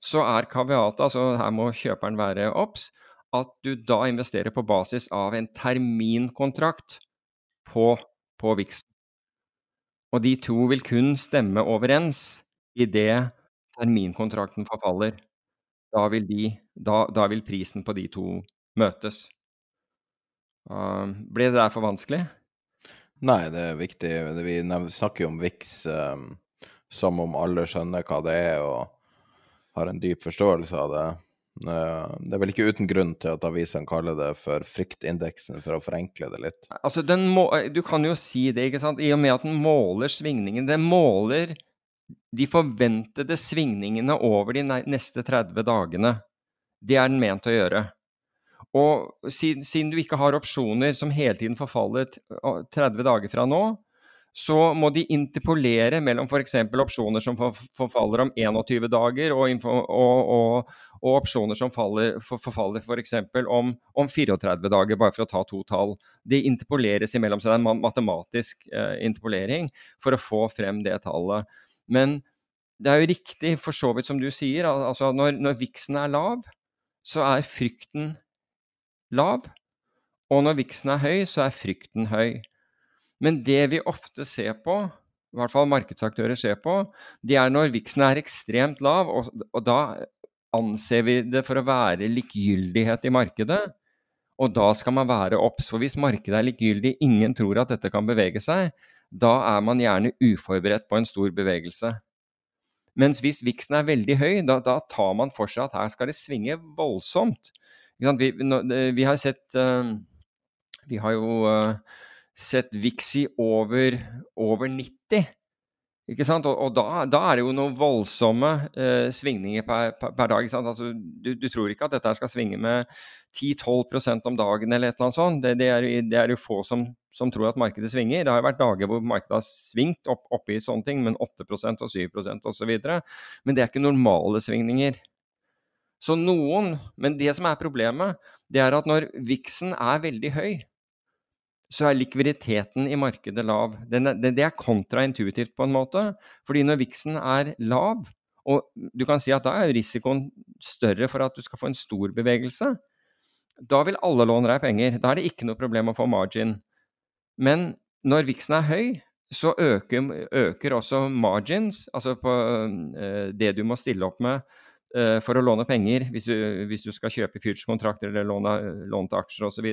så er kaviatet, altså her må kjøperen være obs, at du da investerer på basis av en terminkontrakt på, på VIX. Og de to vil kun stemme overens idet terminkontrakten forfaller. Da vil, de, da, da vil, prisen på de to møtes. Uh, ble det der for vanskelig? Nei, det er viktig. Vi snakker jo om VIX um, som om alle skjønner hva det er og har en dyp forståelse av det. Uh, det er vel ikke uten grunn til at avisene kaller det for fryktindeksen, for å forenkle det litt. Altså, må, Du kan jo si det, ikke sant, i og med at den måler svingningen. Den måler de forventede svingningene over de neste 30 dagene. Det er den ment å gjøre. Og siden, siden, du ikke har opsjoner som hele tiden forfaller 30 dager fra nå, så må de interpolere mellom f.eks. opsjoner som forfaller om 21 dager, og, og, og, og opsjoner som faller, for, forfaller f.eks. For om, om 34 dager, bare for å ta to tall. De interpoleres imellom, så det er en matematisk eh, interpolering for å få frem det tallet. Men det er jo riktig, for så vidt som du sier, altså når, når viksen er lav, så er frykten lav. Og når viksen er høy, så er frykten høy. Men det vi ofte ser på, i hvert fall markedsaktører ser på, det er når viksen er ekstremt lav, og, og da anser vi det for å være likegyldighet i markedet. Og da skal man være obs, for hvis markedet er likegyldig, ingen tror at dette kan bevege seg, da er man gjerne uforberedt på en stor bevegelse. Mens hvis viksen er veldig høy, da, da tar man for seg at her skal det svinge voldsomt. Vi, vi, har sett uh, Vi har jo uh, sett VIX i over, over 90. Ikke sant? Og, og da, da, er det jo noen voldsomme uh, svingninger per, per, per dag. Altså, du, du, tror ikke at dette skal svinge med 10-12% om dagen eller et eller annet sånt. Det, det, er, det er, jo få som, som, tror at markedet svinger. Det har jo vært dager hvor markedet har svingt opp, opp sånne ting, men 8% og 7% osv. Men det er ikke normale svingninger. Så noen Men det som er problemet, det er at når viksen er veldig høy, så er likviditeten i markedet lav. Det, er kontraintuitivt på en måte. Fordi når viksen er lav, og du kan si at da er risikoen større for at du skal få en stor bevegelse, da vil alle låne deg penger. Da er det ikke noe problem å få margin. Men når viksen er høy, så øker, øker også margins, altså på uh, det du må stille opp med uh, for å låne penger hvis du, hvis du skal kjøpe future-kontrakter eller låne, låne til aksjer osv.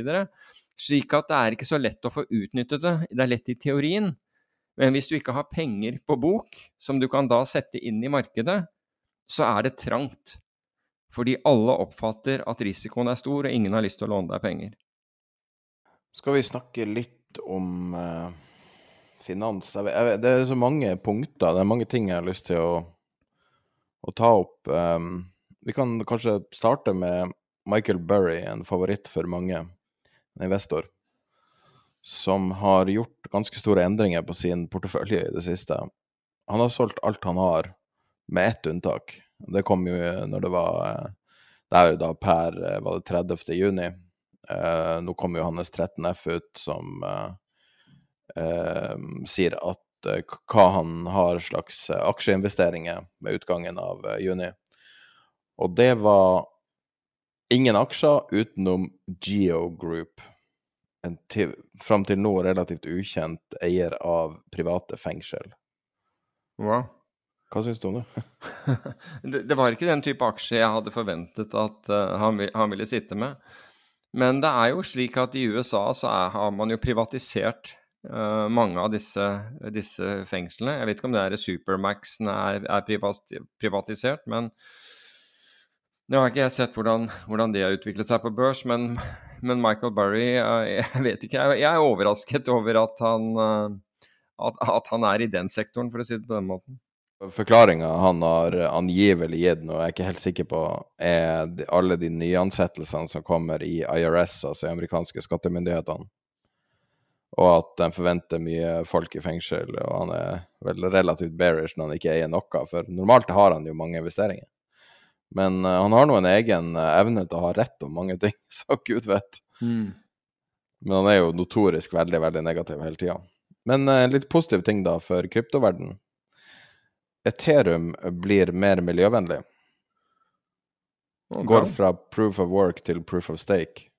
Slik at det er ikke så lett å få utnyttet det. Det er lett i teorien. Men hvis du ikke har penger på bok, som du kan da sette inn i markedet, så er det trangt. Fordi alle oppfatter at risikoen er stor, og ingen har lyst til å låne deg penger. Skal vi snakke litt om uh, finans? Det er så mange punkter, det er mange ting jeg har lyst til å, å ta opp. Um, vi kan kanskje starte med Michael Burry, en favoritt for mange, investor, som har gjort ganske store endringer på sin portefølje i det siste. Han har solgt alt han har, med ett unntak. Det kom jo når det var eh, Det er jo da per eh, var det 30. juni. Eh, nå kom jo hans 13F ut som sier at hva han har slags aksjeinvesteringer med utgangen av juni. Og det var ingen aksjer utenom Geo Group. En til, fram til nå relativt ukjent eier av private fengsel. Wow. Hva syns du om det? (laughs) det? det? var ikke den type aksje jeg hadde forventet at uh, han, han, ville sitte med. Men det er jo slik at i USA så er, har man jo privatisert uh, mange av disse, disse, fengslene. Jeg vet ikke om det er Supermaxen er, er privatisert, men nå har ikke jeg sett hvordan, hvordan, det har utviklet seg på børs, men, men Michael Burry uh, Jeg vet ikke. Jeg, er overrasket over at han, at, at han er i den sektoren, for å si det på den måten. Forklaringa han har angivelig gitt, nå, jeg er ikke helt sikker på, er alle de nyansettelsene som kommer i IRS, altså de amerikanske skattemyndighetene. Og at de forventer mye folk i fengsel, og han er vel relativt bearish når han ikke eier noe, for normalt har han jo mange investeringer. Men uh, han har nå en egen uh, evne til å ha rett om mange ting, (laughs) så gud vet. Mm. Men han er jo notorisk veldig, veldig negativ hele tida. Men uh, litt positiv ting, da, for kryptoverden Ethereum blir mer miljøvennlig. Okay. Går fra proof of work til proof of stake.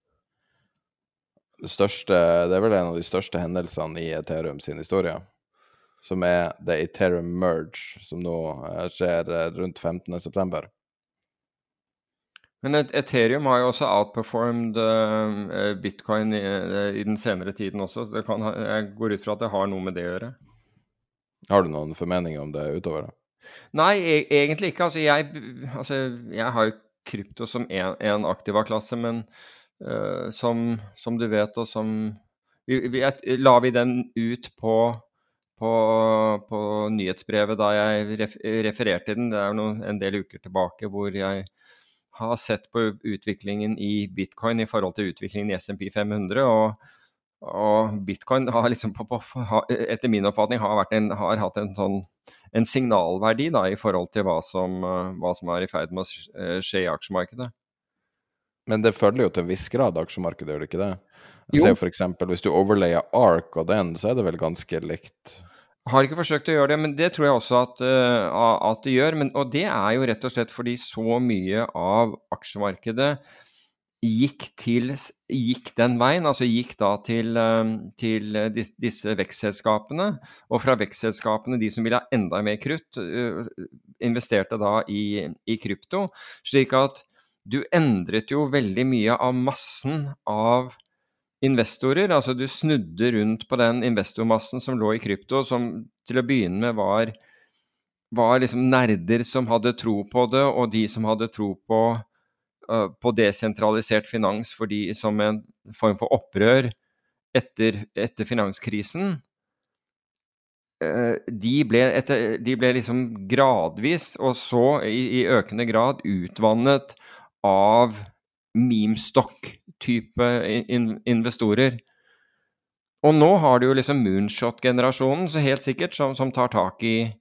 Det, største, det er vel en av de største hendelsene i Ethereum sin historie. Som er The Ethereum Merge, som nå eh, skjer eh, rundt 15.9. Men Ethereum har jo også outperformed eh, bitcoin i, eh, i den senere tiden også. så Det kan, jeg går ut fra at det har noe med det å gjøre. Har du noen formeninger om det utover det? Nei, e egentlig ikke. Altså jeg, altså, jeg har jo krypto som en, en aktiva-klasse, men uh, som, som du vet, og som vi, vi, La vi den ut på, på, på nyhetsbrevet da jeg ref, refererte den, det er jo en del uker tilbake, hvor jeg har sett på utviklingen i bitcoin i forhold til utviklingen i SMP 500. og og bitcoin har liksom på, på, etter min oppfatning har, en, har hatt en sånn en signalverdi da, i forhold til hva som, eh, hva som er i ferd med å eh, skje i aksjemarkedet. Men det følger jo til en viss grad aksjemarkedet, gjør det ikke det? Jeg ser jo eksempel, Hvis du overlayer ARK og den, så er det vel ganske likt. Har ikke forsøkt å gjøre det, men det tror jeg også at, uh, at det gjør. Men, og det er jo rett og slett fordi så mye av aksjemarkedet gikk, til, gikk den veien, altså gikk da til, eh, til disse, disse vekstselskapene. Og fra vekstselskapene, de som ville ha enda mer krutt, uh, investerte da i, i krypto. Slik at du endret jo veldig mye av massen av investorer. Altså du snudde rundt på den investormassen som lå i krypto, som til å begynne med var, var liksom nerder som hadde tro på det, og de som hadde tro på, uh, på desentralisert finans fordi, som en form for opprør etter, etter finanskrisen. Eh, de ble, etter, de ble liksom gradvis, og så i, i økende grad, utvannet av memstock-type in investorer. Og nå har du jo liksom moonshot-generasjonen, så helt sikkert, som, som tar tak i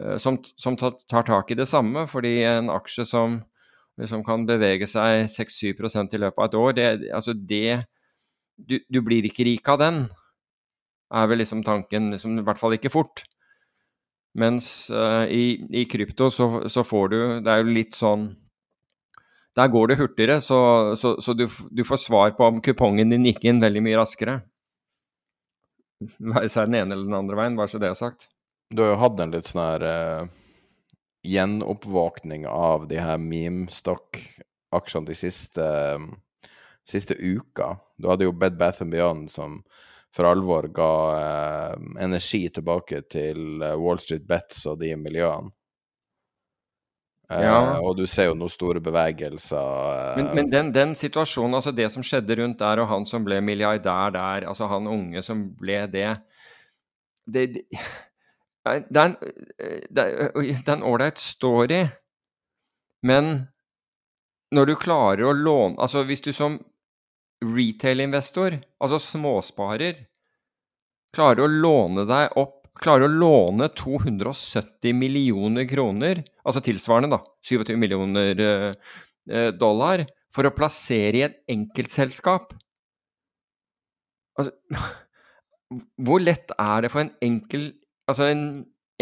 eh, som, som tar, tar tak i det samme, fordi en aksje som liksom kan bevege seg 6-7 i løpet av et år, det, altså det du, du blir ikke rik av den, er vel liksom tanken, liksom, i hvert fall ikke fort. Mens uh, i, i krypto så, så får du Det er jo litt sånn Der går det hurtigere, så, så, så du, du får svar på om kupongen din gikk inn veldig mye raskere. Være seg den ene eller den andre veien, bare så det er sagt. Du har jo hatt en litt sånn her uh, gjenoppvåkning av de her meme-stock-aksjene de siste, uh, siste uka. Du hadde jo Bed Bath Beyond som for alvor ga uh, energi tilbake til Wall Street Bets og de miljøene. Eh, Ja. Og du ser jo noen store bevegelser. eh, Men, men den, den situasjonen, altså det som skjedde rundt der, og han som ble milliardær der, altså han unge som ble det Det, det, er en er, det er en ålreit story, men når du klarer å låne Altså hvis du som retail-investor, altså småsparer, klarer å låne deg opp Klarer å låne 270 millioner kroner, altså tilsvarende, da, 27 millioner eh, eh, dollar, for å plassere i et enkeltselskap Altså (laughs) Hvor lett er det for en enkel Altså en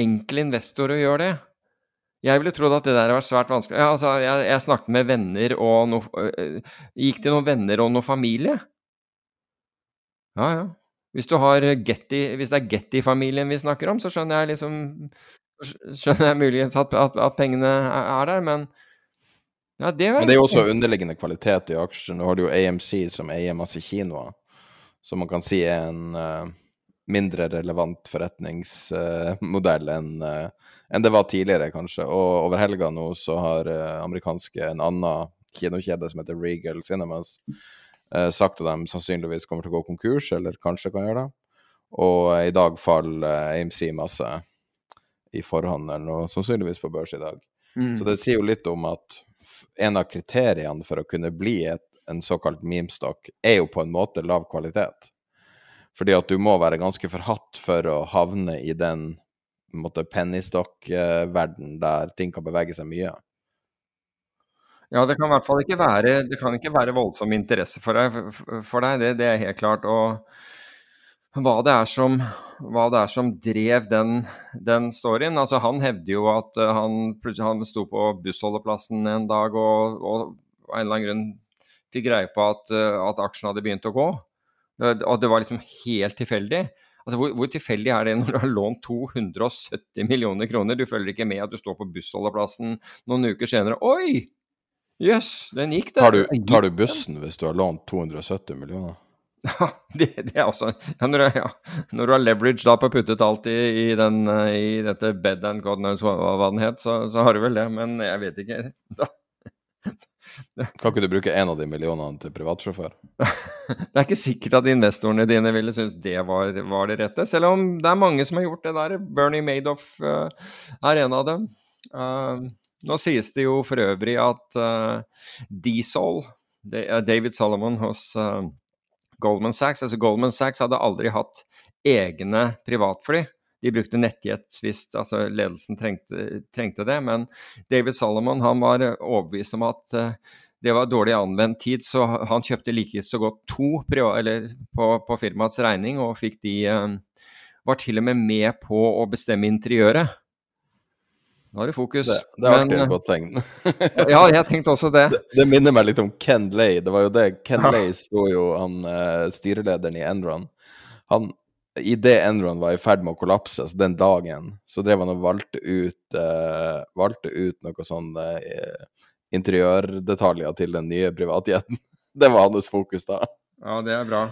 enkel investor å gjøre det? Jeg ville trodd at det der var svært vanskelig. Ja, altså, jeg, jeg snakket med venner og noe øh, Gikk til noen venner og noe familie. Ja, ja. Hvis, du har Getty, hvis det er Getty-familien vi snakker om, så skjønner jeg liksom Skjønner jeg muligens at, at, at pengene er er der, men ja, det var Men det er jo også underliggende kvalitet i aksjer. Nå har du jo AMC som eier masse kinoer, som man kan si er en uh, mindre relevant forretningsmodell enn uh, en det var tidligere, kanskje. Og over helga nå så har eh, amerikanske en annen kinokjede som heter Regal Cinemas eh, sagt at de sannsynligvis kommer til å gå konkurs, eller kanskje kan gjøre det. Og eh, i dag faller AMC masse i forhandelen, og sannsynligvis på børs i dag. Mm. Så det sier jo litt om at en av kriteriene for å kunne bli et, en såkalt memstock, er jo på en måte lav kvalitet. Fordi at du må være ganske forhatt for å havne i den pennystock-verden der ting kan bevege seg mye. Ja, det kan i hvert fall ikke være Det kan ikke være voldsom interesse for deg, for deg det, det er helt klart. Og hva det er som, hva det er som drev den, den storyen. Altså, han hevder jo at uh, han, han sto på bussholdeplassen en dag og, og av en eller annen grunn fikk greie på at, uh, at aksjen hadde begynt å gå. Og det var liksom helt tilfeldig. Altså, hvor, hvor, tilfeldig er det når du har lånt 270 millioner kroner? Du følger ikke med at du står på bussholdeplassen noen uker senere. Oi! Jøss, yes, den gikk, der. Tar du, tar du bussen hvis du har lånt 270 millioner? Ja, (laughs) det, det, er også ja, når, du, ja, når, du har leverage da på puttet alt i, i, den, i dette bed and god knows hva den het, så, så, har du vel det. Men jeg vet ikke. (laughs) Da. Kan ikke du bruke en av de millionene til privatsjåfør? (laughs) det er ikke sikkert at investorene dine ville synes det var, var, det rette, selv om det er mange som har gjort det der. Bernie Madoff uh, er en av dem. Uh, nå sies det jo for øvrig at uh, Diesel, David Solomon hos uh, Goldman Sachs. Altså Goldman Sachs hadde aldri hatt egne privatfly. De brukte nettjet hvis altså ledelsen trengte, trengte, det. Men David Solomon han var overbevist om at uh, det var dårlig anvendt tid, så han kjøpte like så godt to på, på, firmaets regning, og fikk de Var til og med med på å bestemme interiøret. Nå er det fokus. Det, det er alltid eh, godt tegn. (laughs) ja, jeg tenkte også det. det. det. minner meg litt om Ken Lay. Det var jo det. Ken ja. Lay sto jo han uh, styrelederen i Enron. Han, Idet Enron var i ferd med å kollapse, så den dagen, så drev han og valgte ut, uh, valgte ut noe sånn uh, interiørdetaljer til den nye privatjeten. (laughs) Det var hans fokus da. Ja, det er bra.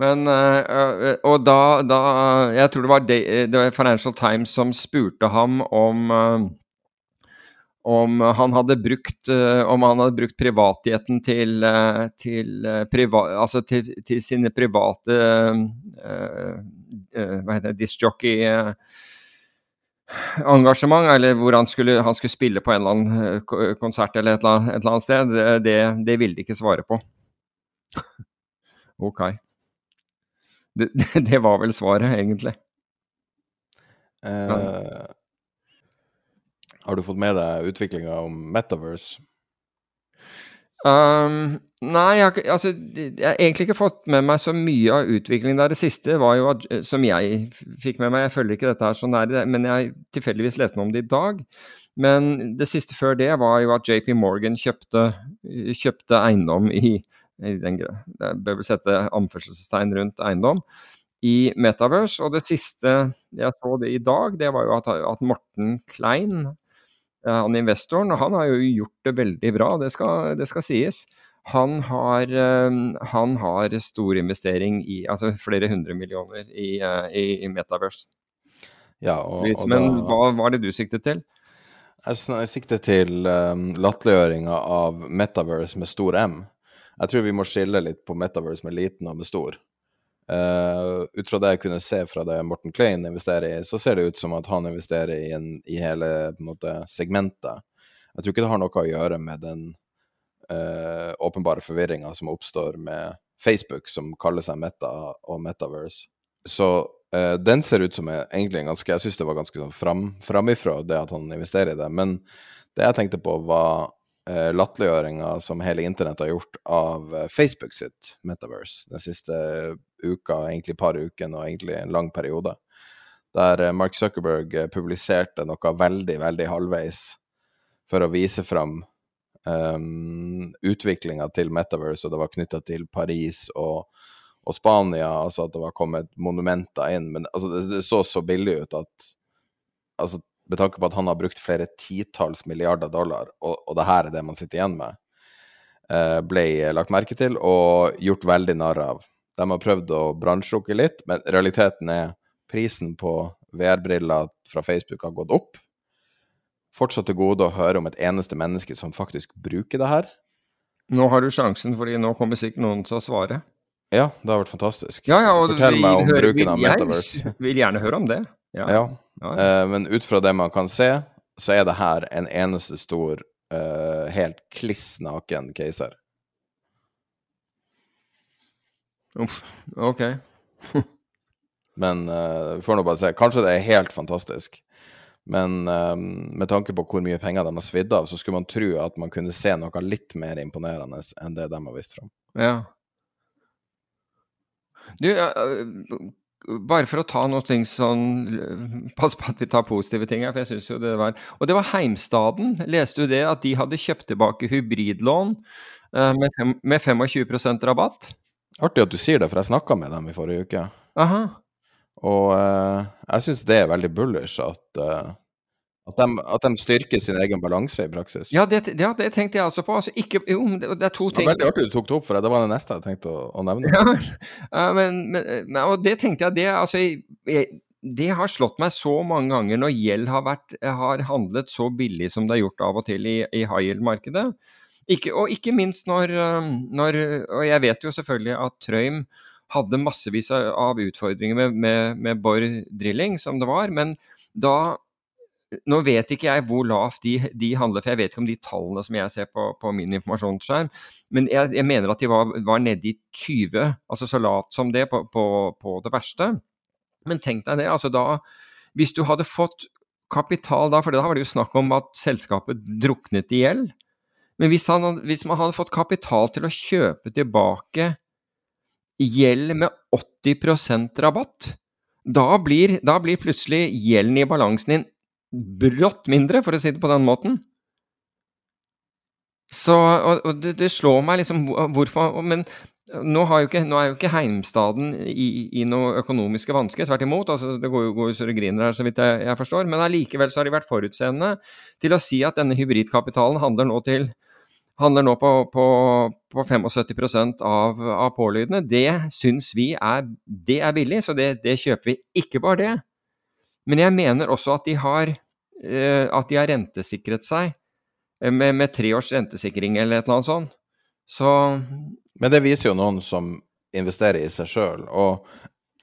Men uh, Og da, da, Jeg tror det var, det var, Financial Times som spurte ham om om han hadde brukt, om han hadde brukt privatheten til, til, priva, altså til, til, sine private hva heter det, Disjockey engasjement, eller hvor han skulle, han skulle, spille på en eller annen konsert eller et eller annet, et eller annet sted, det, det ville de ikke svare på. (laughs) ok. (laughs) Det, det, var vel svaret, egentlig. Eh, har du fått med deg utviklinga om Metaverse? Um, nei, jeg altså, jeg har, egentlig ikke fått med meg så mye av utviklingen der. Det siste var jo at, som jeg fikk med meg, jeg følger ikke dette her så nær, men jeg tilfeldigvis leste noe om det i dag. Men det siste før det var jo at JP Morgan kjøpte, kjøpte eiendom i i den bør vel sette anførselstegn rundt eiendom i Metaverse. Og det siste jeg så det i dag, det var jo at, at Morten Klein, han investoren, han har jo gjort det veldig bra, det skal, det skal sies. Han har, eh, han har, stor investering i altså flere hundre millioner i, eh, i, i Metaverse. Ja, og, og Men da, hva var det du siktet til? Jeg sikter til um, latterliggjøringa av Metaverse med stor M. Jeg tror vi må skille litt på Metaverse med liten og med stor. Uh, ut fra det jeg kunne se fra det Morten Klein investerer i, så ser det ut som at han investerer i, en, i hele måte, segmentet. Jeg tror ikke det har noe å gjøre med den uh, åpenbare forvirringa som oppstår med Facebook, som kaller seg Meta og Metaverse. Så uh, den ser ut som jeg, egentlig en ganske Jeg syns det var ganske sånn fram, framifrå, det at han investerer i det. Men det jeg tenkte på, var uh, latterliggjøringa som hele internett har gjort av uh, Facebook sitt Metaverse den siste uka, egentlig par ukene og egentlig en lang periode. Der uh, Mark Zuckerberg publiserte noe veldig, veldig halvveis for å vise fram um, utviklinga til Metaverse, og det var knytta til Paris og, og, Spania, altså at det var kommet monumenter inn. Men altså, det, det så så billig ut at altså, med tanke på at han har brukt flere titalls milliarder dollar, og, og det her er det man sitter igjen med, eh, ble lagt merke til og gjort veldig narr av. De har prøvd å bransjelukke litt, men realiteten er prisen på VR-briller fra Facebook har gått opp. Fortsatt til gode å høre om et eneste menneske som faktisk bruker det her. Nå har du sjansen, fordi nå kommer sikkert noen til å svare. Ja, det har vært fantastisk. Ja, ja, Fortell meg om bruken av Metaverse. Jeg vil gjerne høre om det. Ja. ja. Uh, men ut fra det man kan se, så er det her en eneste stor, uh, helt kliss naken keiser. Uff, ok. (laughs) men uh, vi får nå bare se. Kanskje det er helt fantastisk. Men med tanke på hvor mye penger de har svidd av, så skulle man tro at man kunne se noe litt mer imponerende enn det de har vist fram. Ja. Du, bare for å ta noe ting sånn Pass på at vi tar positive ting her, for jeg syns jo det var Og det var Heimstaden. Leste du det? At de hadde kjøpt tilbake hybridlån uh, med, fem, med 25% rabatt? Artig at du sier det, for jeg snakka med dem i forrige uke. Aha. Og uh, jeg syns det er veldig bullish at, uh, at, de, at, de, styrker sin egen balanse i praksis. Ja, det, ja, det tenkte jeg altså på. Altså, ikke, jo, det er to ting det var Veldig artig du tok det opp, for det var det neste jeg tenkte å, å nevne. Ja, men, men, og det tenkte jeg, det, altså, jeg, det har slått meg så mange ganger når gjeld har, vært, har handlet så billig som det har gjort av og til i, i high yield-markedet. Og ikke minst når, når, Og jeg vet jo selvfølgelig at Trøim hadde massevis av utfordringer med, med, med Borr Drilling, som det var. Men da Nå vet ikke jeg hvor lavt de, de, handler, for jeg vet ikke om de tallene som jeg ser på, på min informasjonsskjerm. Men jeg, jeg, mener at de var, var nede i 20, altså så lavt som det på, på, på det verste. Men tenk deg det, altså da Hvis du hadde fått kapital da, for da var det jo snakk om at selskapet druknet i gjeld. Men hvis, han, hvis, man hadde fått kapital til å kjøpe tilbake gjeld med 80% rabatt, da blir, da blir plutselig gjelden i balansen din brått mindre, for å si det på den måten. Så, og, og det, det, slår meg liksom hvorfor Men nå, jo ikke, nå, er jo ikke Heimstaden i, i noe økonomiske vansker, tvert imot. altså Det går jo, går så det griner her, så vidt jeg, jeg forstår. Men allikevel så har de vært forutseende til å si at denne hybridkapitalen handler nå til handler nå på, på, på 75 av, av pålydene. Det syns vi er, det er billig, så det, det, kjøper vi. Ikke bare det, men jeg mener også at de har, uh, at de har rentesikret seg eh, med, med tre års rentesikring eller et eller annet sånt. Så Men det viser jo noen som investerer i seg sjøl. Og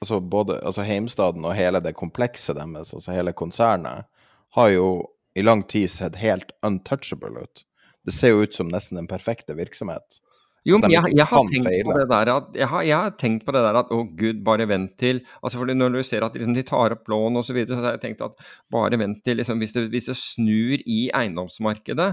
altså både altså Heimstaden og hele det komplekset deres, altså hele konsernet, har jo i lang tid sett helt untouchable ut. Det ser jo ut som nesten den perfekte virksomhet. Jo, men jeg, jeg, har at, jeg, har, jeg, har tenkt på det der at å gud, bare vent til altså fordi Når du ser at liksom, de tar opp lån osv., så, videre, så har jeg tenkt at bare vent til liksom, hvis, det, hvis, det, snur i eiendomsmarkedet,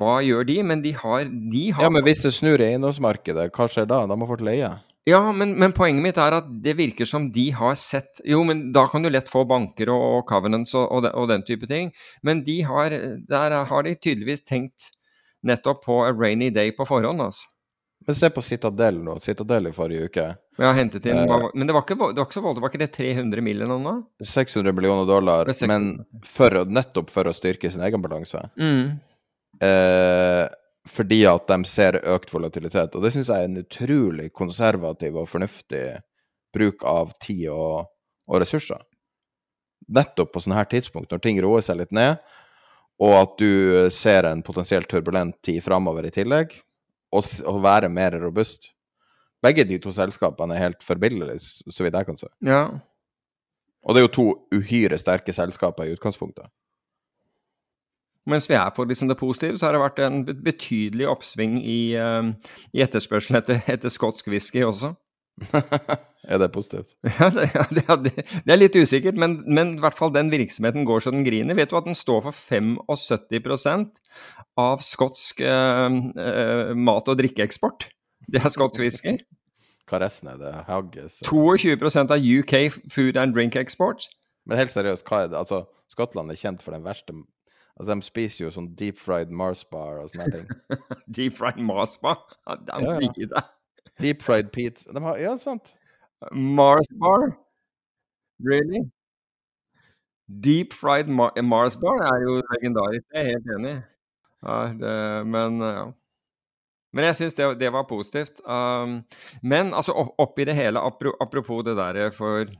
hva gjør de? Men de har, de har Ja, men hvis det snur i eiendomsmarkedet, hva skjer da? Da må folk leie? Ja, men, men, poenget mitt er at det virker som de har sett Jo, men da kan du lett få banker og, og covenants og, og, den, og, den, type ting. Men de har, der har de tydeligvis tenkt nettopp på a rainy day på forhånd, altså. Men se på Citadel nå. Citadel i forrige uke. Ja, hentet inn eh, Men det var ikke, det var ikke så voldsomt. Var ikke det 300 millioner nå? 600 millioner dollar, men for, nettopp for å styrke sin egen balanse. Mm. Eh, fordi at de ser økt volatilitet. Og det syns jeg er en utrolig konservativ og fornuftig bruk av tid og, og ressurser. Nettopp på sånne her tidspunkt, når ting roer seg litt ned, og at du ser en potensielt turbulent tid framover i tillegg, og, og, være mer robust. Begge de to selskapene er helt forbilledlige, så vidt jeg kan se. Ja. Og det er jo to uhyre sterke selskaper i utgangspunktet. Mens vi er på liksom det positive, så har det vært en betydelig oppsving i, uh, i etterspørselen etter, etter skotsk whisky også. (laughs) er (laughs) det positivt? Ja, det, ja, det, det er litt usikkert, men, men, i hvert fall den virksomheten går så den griner. Vet du at den står for 75% av skotsk uh, uh, mat- og drikkeeksport? Det er skotsk whisky. (laughs) Hva resten er det? Haggis? 22% av UK food and drink export. Men helt seriøst, hva er det? Altså, Skottland er kjent for den verste Altså, de spiser jo sånn deep fried Mars bar og sånne ting. deep fried Mars bar? De ja, ja. Deep fried pizza de har, Ja, sant. Mars bar? Really? Deep fried Mar Mars bar er jo legendarisk, jeg er helt enig. Ja, det, men ja. Men jeg syns det, det, var positivt. Um, men altså oppi det hele, apropos det der for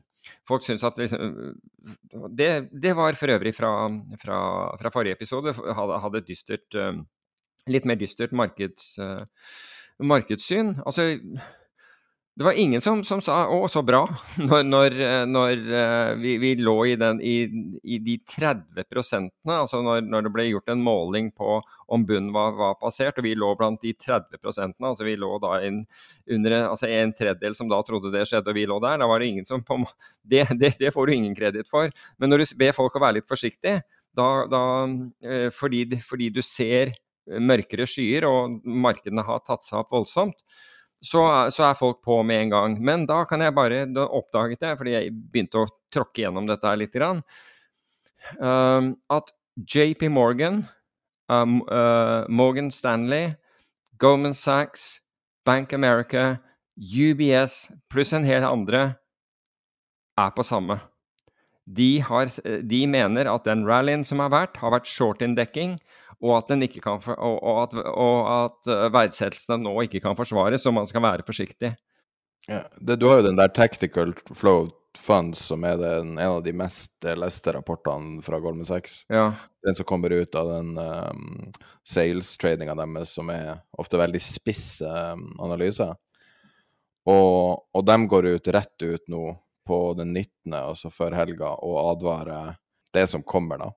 folk syns at liksom, det, det, var for øvrig fra, fra, fra forrige episode. Hadde, hadde dystert um, Litt mer dystert markeds, uh, markedssyn. Altså det var ingen som, som, sa 'å, så bra', (laughs) når, når, når uh, vi, vi, lå i, den, i, i de 30 prosentene. Altså når, når, det ble gjort en måling på om bunnen var, var, passert, og vi lå blant de 30 prosentene. Altså vi lå da in, under altså en tredjedel som da trodde det skjedde, og vi lå der. Da var det ingen som på, (laughs) det, det, det får du ingen kreditt for. Men når du ber folk å være litt forsiktig, da, da uh, fordi, fordi du ser mørkere skyer, og markedene har tatt seg opp voldsomt, så, så, er folk på med en gang. Men da kan jeg bare da oppdaget jeg, fordi jeg begynte å tråkke gjennom dette her litt, grann, uh, at JP Morgan, um, uh, Morgan Stanley, Goldman Sachs, Bank America, UBS pluss en hel andre er på samme. De, har, de, mener at den rallyen som har vært, har vært short-in-dekking, og at, den ikke kan for, og, og, at, og at eh, verdsettelsene nå ikke kan forsvares, og man skal være forsiktig. Ja, det, du har jo den der Tactical Flow Funds, som er den, en av de mest leste rapportene fra Goldman Sachs. Ja. Den som kommer ut av den um, sales-tradinga deres, som er ofte veldig spiss um, analyse. Og, og de går ut rett ut nå på den 19., altså før helga, og advarer det som kommer, da.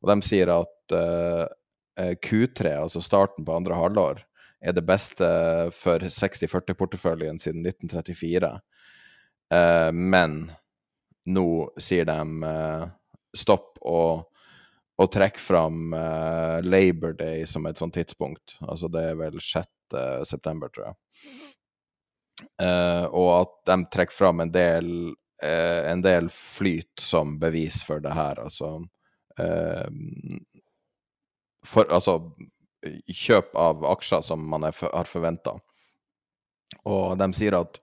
Og de sier at uh, eh, Q3, altså starten på andre halvår, er det beste for 60-40-porteføljen siden 1934. Uh, men nå sier de uh, stopp og, og trekk fram Labor Day som et sånt tidspunkt. Altså det er vel 6. september, tror jeg. og at de trekker fram en del eh, en del flyt som bevis for det her. Altså eh, for, Altså kjøp av aksjer som man er, har forventa. Og de sier at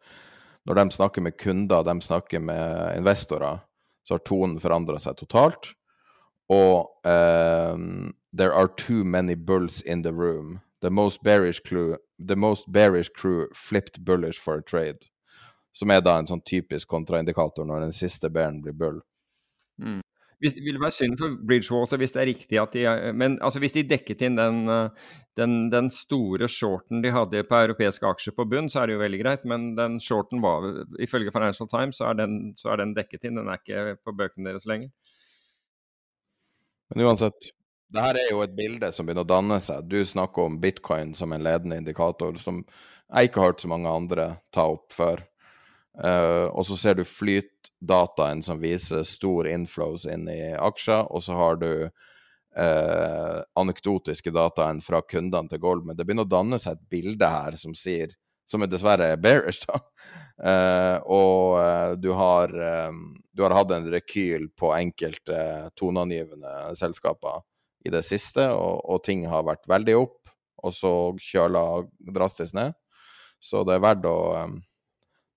når de snakker med kunder, de snakker med investorer, så har tonen forandra seg totalt. Og um, there are too many bulls in the room. The most bearish crew, the most bearish crew flipped bullish for a trade. Som er da en sånn typisk kontraindikator når den siste bæren blir bull. Mm. Hvis, det ville være synd for Bridgewater hvis det er riktig at de Men altså hvis de dekket inn den, den, den, store shorten de hadde på europeiske aksjer på bunn, så er det jo veldig greit. Men den shorten var ifølge Financial Times så er den, så er den dekket inn. Den er ikke på bøkene deres lenger. Men uansett, det her er jo et bilde som begynner å danne seg. Du snakker om bitcoin som en ledende indikator, som jeg ikke har hørt så mange andre ta opp før. Uh, og så ser du flytdataen som viser stor inflows inn i aksjer, og så har du uh, anekdotiske dataen fra kundene til Goldman. Det begynner å danne seg et bilde her som sier som er dessverre bearish, da. Uh, og du har, du har hatt en rekyl på enkelte toneangivende selskaper i det siste, og, og ting har vært veldig opp, og så kjøla drastisk ned. Så det er verdt å um,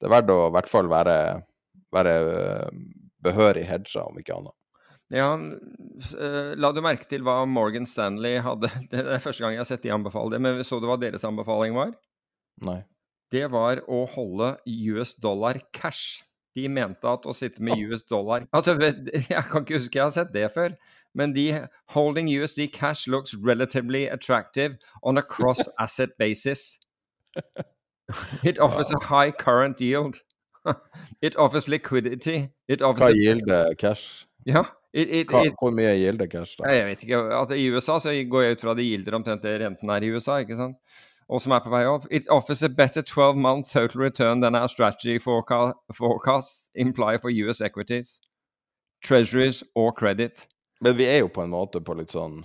det er verdt å i hvert fall være, være eh, behørig hedga, om ikke annet. Ja, eh, La du merke til hva Morgan Stanley hadde (laughs) Det er første gang jeg har sett de anbefale det, men så du hva deres anbefaling var? Nei. Det var å holde US dollar cash. De mente at å sitte med US dollar Altså, (laughs) jeg kan ikke huske jeg har sett det før, men de Holding USD cash looks relatively attractive on a cross (laughs) asset basis. (laughs) It offers a high current yield. (laughs) It offers liquidity. It offers Hva gilder cash? Ja. It, it, Hva, hvor mye gilder cash, da? Jeg vet ikke. Altså, I USA så går jeg ut fra det gilder omtrent det renten er i USA, ikke sant? Og som er på vei opp. It offers a better 12 months total return than our strategy forecast, forecasts imply for US equities, treasuries or credit. Men vi er jo på en måte på litt sånn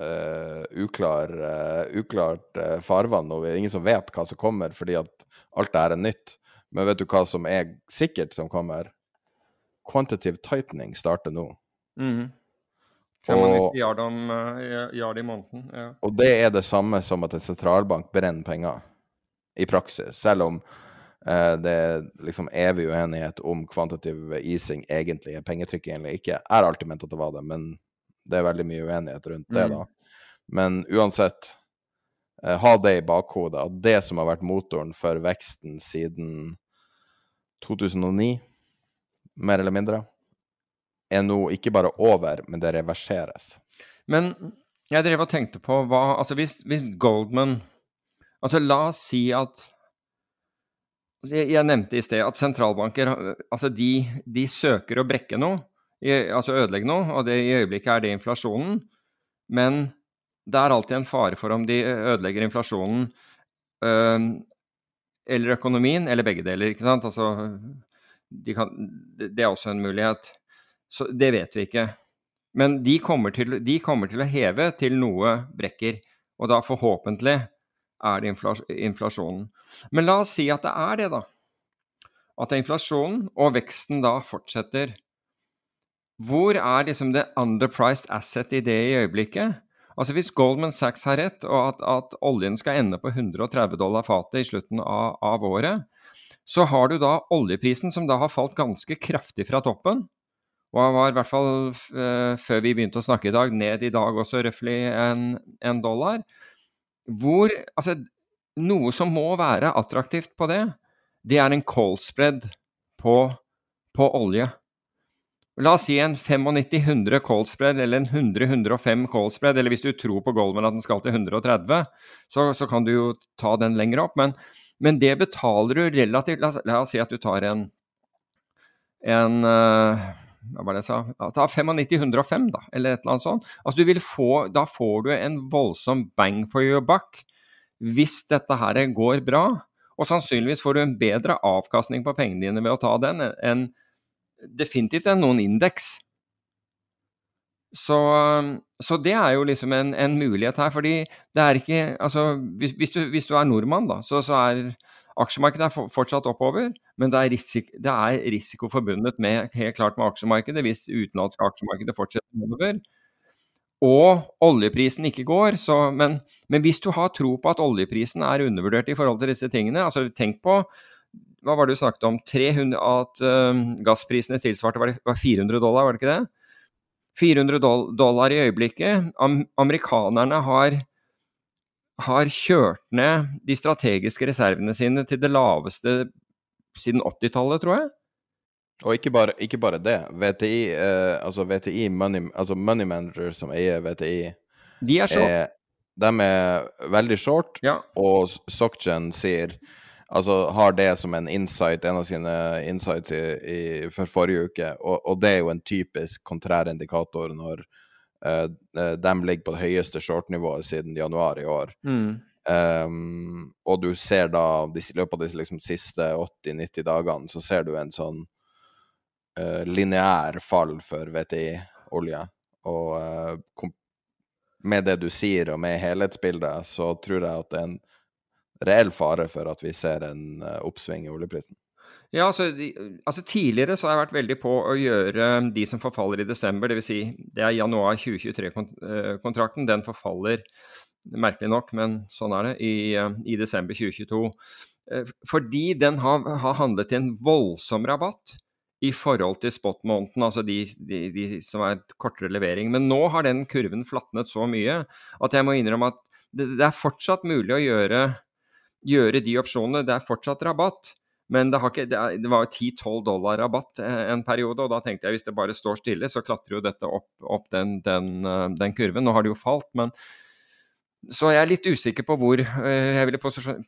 uh, uklar, uh, uklart uh, farvann, og ingen som vet hva som kommer, fordi at alt det her er nytt. Men vet du hva som er sikkert som kommer? Quantitative tightening starter nå. Mm. 95 det om, yard i måneden. Ja. Og det er det samme som at en sentralbank brenner penger, i praksis. Selv om uh, det er liksom evig uenighet om kvantitativ easing egentlig er pengetrykk eller ikke. Jeg har alltid ment at det var det, men det er veldig mye uenighet rundt det, mm. da. Men uansett, eh, ha det i bakhodet at det som har vært motoren for veksten siden 2009, mer eller mindre, er nå ikke bare over, men det reverseres. Men jeg drev og tenkte på hva Altså, hvis, hvis Goldman Altså, la oss si at altså, jeg, jeg nevnte i sted at sentralbanker altså de, de søker å brekke noe altså ødelegge noe, og det, i øyeblikket er det inflasjonen. Men det er alltid en fare for om de ødelegger inflasjonen øh, eller økonomien, eller begge deler. ikke sant? Altså, de kan, det er også en mulighet. Så det vet vi ikke. Men de kommer, til, de kommer til å heve til noe brekker. Og da forhåpentlig er det inflasjonen. Men la oss si at det er det, da. At det er inflasjonen, og veksten da fortsetter. Hvor er liksom det underpriced asset i det i øyeblikket? Altså Hvis Goldman Sachs har rett, og at, at oljen skal ende på 130 dollar fatet i slutten av, av, året, så har du da oljeprisen som da har falt ganske kraftig fra toppen. Og var i hvert fall uh, før vi begynte å snakke i dag, ned i dag også røftlig en, en dollar. Hvor Altså, noe som må være attraktivt på det, det er en cold spread på, på olje. La oss si en 95-100 cold spread eller en 100-105 cold spread, eller hvis du tror på Goldman at den skal til 130, så, så kan du jo ta den lenger opp. Men, men det betaler du relativt La, la oss si at du tar en, en uh, hva var det jeg sa? Ta 95-105, da, eller et eller annet sånt. Altså, du vil få, da får du en voldsom bang for your buck hvis dette her går bra. Og sannsynligvis får du en bedre avkastning på pengene dine ved å ta den enn definitivt enn noen indeks. Så, så, det er jo liksom en, en, mulighet her, fordi det er ikke Altså, hvis, hvis, du, hvis du, er nordmann, da, så, så er aksjemarkedet er fortsatt oppover, men det er, risiko, det er, risiko, forbundet med, helt klart med aksjemarkedet hvis utenlandske aksjemarkedet fortsetter nedover. Og oljeprisen ikke går, så, men, men, hvis du har tro på at oljeprisen er undervurdert i forhold til disse tingene, altså tenk på hva var det du snakket om? 300, at uh, gassprisene tilsvarte var, det, var 400 dollar, var det ikke det? 400 dollar i øyeblikket. Am amerikanerne har, har kjørt ned de strategiske reservene sine til det laveste siden 80-tallet, tror jeg. Og ikke bare, ikke bare det. VTI, eh, altså VTI money, altså money Manager, som eier VTI De er short. Er, de er veldig short, ja. og Sockgen sier Altså har det som en insight, en av sine insights i, i, for forrige uke. Og, og, det er jo en typisk kontrær indikator når uh, de ligger på det høyeste short-nivået siden januar i år. Mm. Um, og du ser da i løpet av disse liksom, siste 80-90 dagene, så ser du en sånn uh, lineær fall for VTI-olje. Og uh, med det du sier, og med helhetsbildet, så tror jeg at det er en reell fare for at vi ser en uh, oppsving i oljeprisen? Ja, altså, altså, Tidligere så har jeg vært veldig på å gjøre de som forfaller i desember, dvs. Si, det er januar 2023-kontrakten. Den forfaller, merkelig nok, men sånn er det, i, eh, i desember 2022. Eh, fordi den har, har, handlet til en voldsom rabatt i forhold til spot-måneden, altså de, de, de, som er kortere levering. Men nå har den kurven flatnet så mye at jeg må innrømme at det, det er fortsatt mulig å gjøre gjøre de opsjonene. Det er fortsatt rabatt, men det, ikke, det, var 10-12 dollar rabatt eh, en periode. Og da tenkte jeg hvis det bare står stille, så klatrer jo dette opp, opp den, den, eh, den, kurven. Nå har det jo falt, men så jeg er litt usikker på hvor eh, jeg ville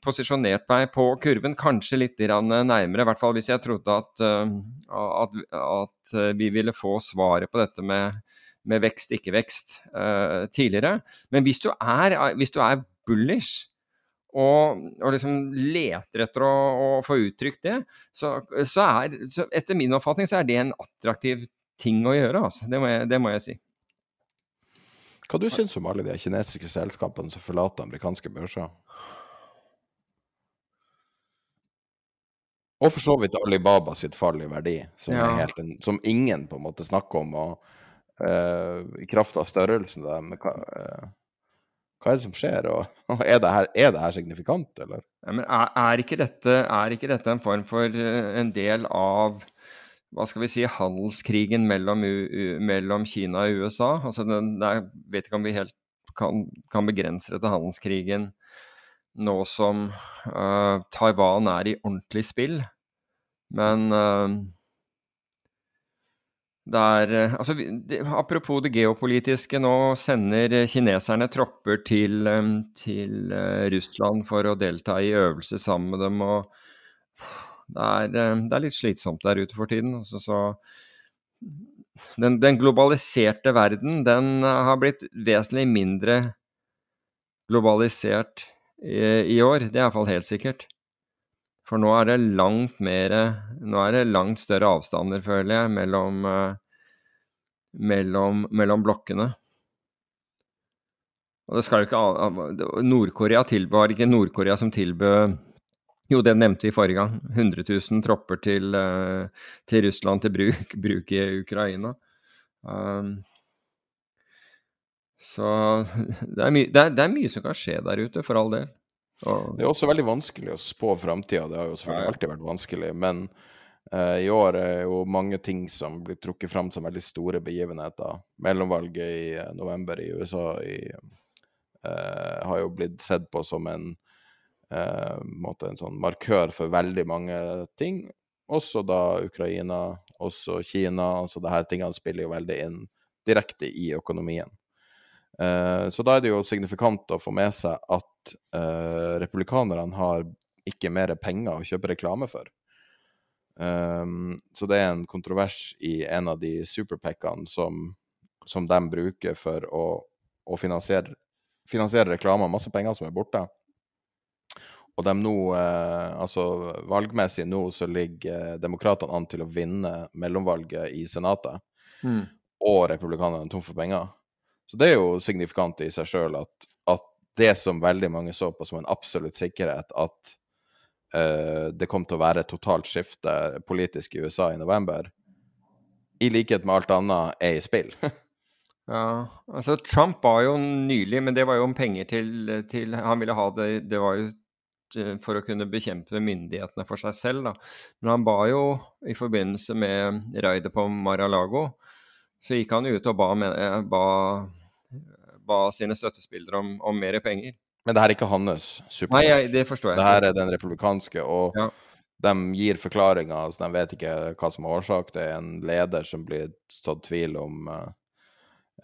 posisjonert meg på kurven. Kanskje litt nærmere, i hvert fall hvis jeg trodde at, at, at vi ville få svaret på dette med, med vekst, ikke vekst, tidligere. Men hvis du er, hvis du er bullish, og, og, liksom leter etter å, å få uttrykt det, så, så er så etter min oppfatning så er det en attraktiv ting å gjøre. Altså. Det, må jeg, det må jeg si. Hva du syns om alle de kinesiske selskapene som forlater amerikanske børser? Og for så vidt Alibaba sitt fall i verdi, som, ja. en, som ingen på en måte snakker om. og uh, I kraft av størrelsen deres. Uh, hva er det som skjer, og er det her, er det her signifikant, eller? Ja, er, er, ikke dette, er, ikke dette, en form for eh, en del av hva skal vi si, handelskrigen mellom, mellom Kina og USA? Altså den, jeg vet ikke om vi helt kan, kan begrense det til handelskrigen nå som uh, Taiwan er i ordentlig spill. Men uh, der, eh, altså, apropos det geopolitiske, nå sender kineserne tropper til, til uh, Russland for å delta i øvelse sammen med dem. og Det er, det er litt slitsomt der ute for tiden. Altså, så den, den, globaliserte verden den har blitt vesentlig mindre globalisert i, i år. Det er iallfall helt sikkert. For nå er det langt mer Nå er det langt større avstander, føler jeg, mellom, uh, mellom, mellom blokkene. Og det skal jo ikke Nord-Korea var ikke Nord-Korea som tilbød jo, det nevnte vi forrige gang. 100 000 tropper til, uh, til Russland til bruk, (laughs) bruk i Ukraina. Um, så det er, det, er, det er, mye som kan skje der ute, for all del. Og... Det er også veldig vanskelig å spå framtida. Det har jo selvfølgelig alltid vært vanskelig. Men uh, i år er jo mange ting som blir trukket fram som veldig store begivenheter. Mellomvalget i november i USA i, uh, har jo blitt sett på som en en sånn markør for veldig mange ting. Også da Ukraina, også Kina. altså det her tingene spiller jo veldig inn direkte i økonomien. Eh, så da er det jo signifikant å få med seg at eh, republikanerne har ikke mer penger å kjøpe reklame for. Um, så det er en kontrovers i en av de superpackene som, som de bruker for å, å finansiere, finansiere reklame. Masse penger som er borte. Og de nå, eh, altså valgmessig nå, så ligger eh, demokratene an til å vinne mellomvalget i Senatet. Mm. Og republikanerne tom for penger. Så det er jo signifikant i seg sjøl at, at, det som veldig mange så på som en absolutt sikkerhet, at uh, det kom til å være et totalt skifte politisk i USA i november, i likhet med alt annet, er i spill. (laughs) ja, altså Trump var jo nylig, men det var jo om penger til, til Han ville ha det Det var jo Eh, for å kunne bekjempe myndighetene for seg selv. Da. Men han ba jo i forbindelse med raidet på Mar-a-Lago, så gikk han ut og ba, eh, ba, ba sine støttespillere om, om, mer penger. Men det her er ikke hans supermakt? Nei, det forstår jeg. Det her er den republikanske, og ja. de gir forklaringer. Altså de vet ikke hva som er årsak. Det er en leder som blir stått tvil om uh,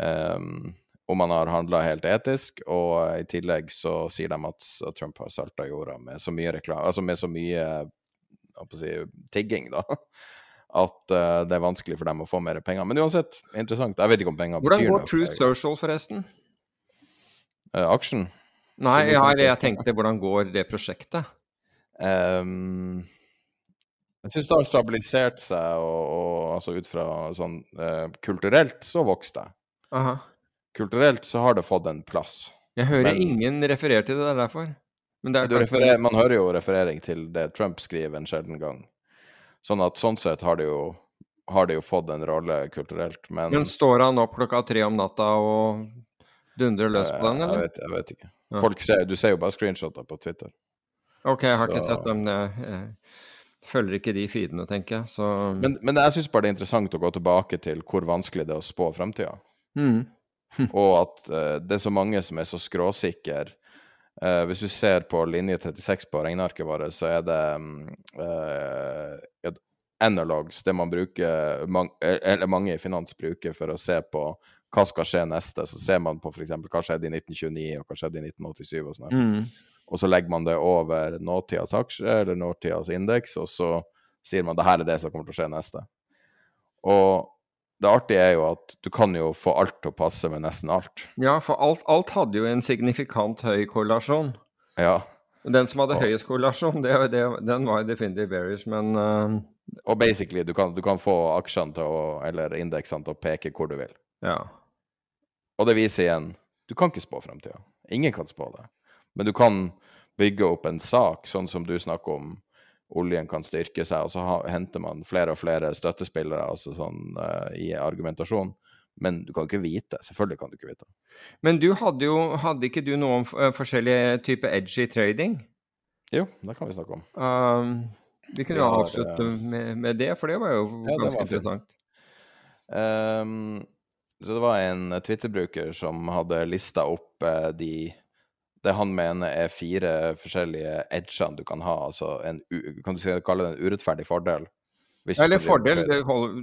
um, om han har handla helt etisk, og i tillegg så sier de at, Trump har salta jorda med så mye reklame, altså med så mye si, tigging, da. (laughs) At uh, det er vanskelig for dem å få mer penger. Men uansett, interessant. Jeg vet ikke om penger Hvordan betyr noe. Hvordan går Truth Social, forresten? Uh, aksjen? Nei, ja, jeg tenkte hvordan går det prosjektet? Um, jeg syns det har stabilisert seg, og, og altså ut fra sånn uh, kulturelt så vokste det. Aha kulturelt så har det fått en plass. Jeg hører men, ingen referere til det, det er derfor. Er referer, man hører jo referering til det Trump skriver en sjelden gang. Sånn at sånn sett har det jo, har det jo fått en rolle kulturelt, men Men står han opp klokka tre om natta og dundrer løs på den, eller? Jeg vet, jeg vet ikke. Folk ser, du ser jo bare screenshoter på Twitter. OK, jeg har så... ikke sett dem. Jeg følger ikke de feedene, tenker jeg. Så... Men, men jeg syns bare det er interessant å gå tilbake til hvor vanskelig det er å spå fremtida. Mm. (laughs) og at uh, det er så mange som er så skråsikre. Uh, hvis du ser på linje 36 på regnearket vårt, så er det uh, analogs, det man bruker, man, eller mange i finans bruker for å se på hva skal skje neste. Så ser man på f.eks. hva skjedde i 1929 og hva skjedde i 1987 og sånn. Mm. Og så legger man det over nåtidas aksje eller nåtidas indeks, og så sier man det her er det som kommer til å skje neste. Og det artige er jo at du kan jo få alt til å passe med nesten alt. Ja, for alt, alt hadde jo en signifikant høy korrelasjon. Ja. Den som hadde og, høyest korrelasjon, det, det, den var definitivt bearish, men uh, Og basically, du kan, du kan få aksjene til å, eller indeksene til å peke hvor du vil. Ja. Og det viser igjen du kan ikke spå framtida. Ingen kan spå det. Men du kan bygge opp en sak, sånn som du snakker om oljen kan styrke seg, og så ha, henter man flere og flere støttespillere altså sånn, uh, i argumentasjon. Men du kan ikke vite. Selvfølgelig kan du ikke vite. Men du hadde jo Hadde ikke du noe om uh, forskjellige typer edgy trading? Jo, det kan vi snakke om. Um, vi kunne jo avslutte uh, med, med, det, for det var jo ja, ganske var interessant. Um, det var en Twitter-bruker som hadde lista opp de det han mener er fire forskjellige edgene du kan ha. Altså en, kan du kalle det en urettferdig fordel? Eller fordel,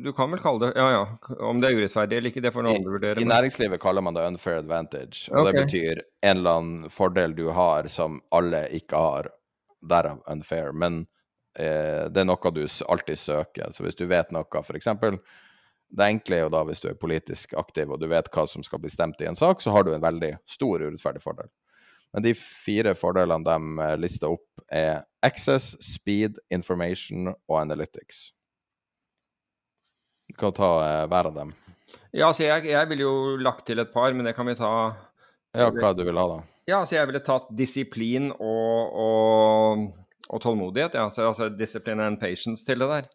du kan vel kalle det Ja ja, om det er urettferdig eller ikke, det får noen vurdere. I, I næringslivet kaller man det unfair advantage. og okay. Det betyr en eller annen fordel du har som alle ikke har, derav unfair. Men eh, det er noe du alltid søker. Så hvis du vet noe, f.eks. Det enkle er jo da hvis du er politisk aktiv og du vet hva som skal bli stemt i en sak, så har du en veldig stor urettferdig fordel. Men de fire fordelene de eh, lister opp, er access, speed, information og analytics. Du kan ta uh, hver av dem. Ja, så jeg, jeg ville jo lagt til et par, men det kan vi ta Ja, hva du vil ha, da? Ja, så jeg ville tatt disiplin og, og, og tålmodighet. Ja. Altså, altså discipline and patience til det der.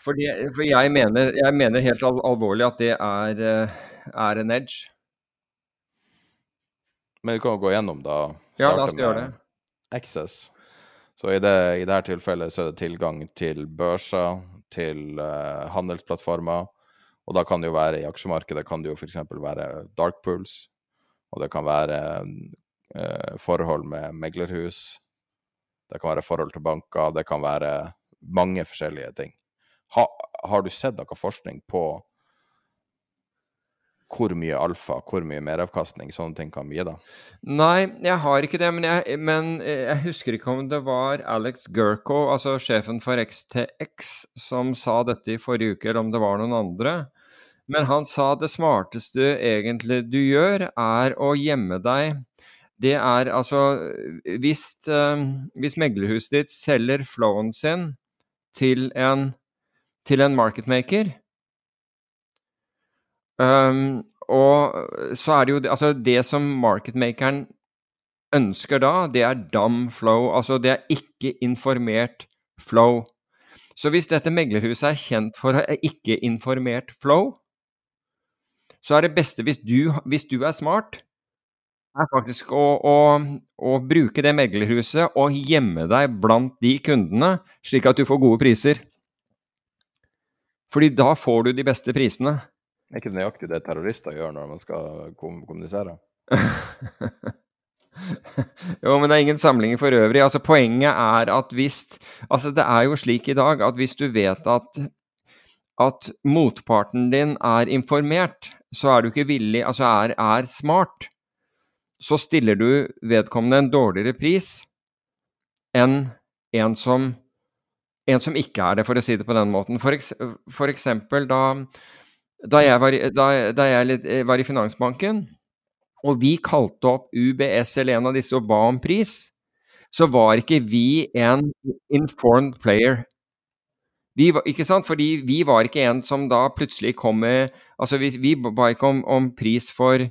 Fordi, for jeg mener, jeg mener helt al alvorlig at det er, eh, er, en edge. Men vi kan jo gå gjennom, da. Ja, skal vi gjøre det. Access. Så i, det, i dette tilfellet så er det tilgang til børser, til uh, handelsplattformer. Og da kan det jo være i aksjemarkedet kan det jo f.eks. være dark pools. Og det kan være uh, forhold med meglerhus. Det kan være forhold til banker. Det kan være mange forskjellige ting. Ha, har du sett noe forskning på hvor mye alfa, hvor mye meravkastning sånne ting kan gi, da? Nei, jeg har ikke det. Men jeg, men jeg, husker ikke om det var Alex Gurko, altså sjefen for XTX, som sa dette i forrige uke, eller om det var noen andre. Men han sa det smarteste egentlig du gjør, er å gjemme deg. Det er altså Hvis, uh, hvis meglerhuset ditt selger flowen sin til en, til en marketmaker um, og så er det jo Altså, det som marketmakeren ønsker da, det er dam flow. Altså, det er ikke informert flow. Så hvis dette meglerhuset er kjent for ikke-informert flow, så er det beste hvis du, hvis du er smart, er faktisk å, å, å, bruke det meglerhuset og gjemme deg blant de kundene, slik at du får gode priser. Fordi da får du de beste prisene. Det Er ikke nøyaktig det terrorister gjør når man skal kommunisere? (laughs) jo, men det er ingen samlinger for øvrig. Altså, poenget er at hvis Altså, det er jo slik i dag at hvis du vet at, at motparten din er informert, så er du ikke villig Altså er, er smart, så stiller du vedkommende en dårligere pris enn en som, en som ikke er det, for å si det på den måten. For, eks, for eksempel da, da, jeg var, da, da jeg eh, var i Finansbanken, og vi kalte opp UBS eller en av disse og ba om pris, så var ikke vi en informed player. Vi var, ikke sant? Fordi vi var ikke en som da plutselig kom med Altså, vi, vi ba ikke om, om, pris for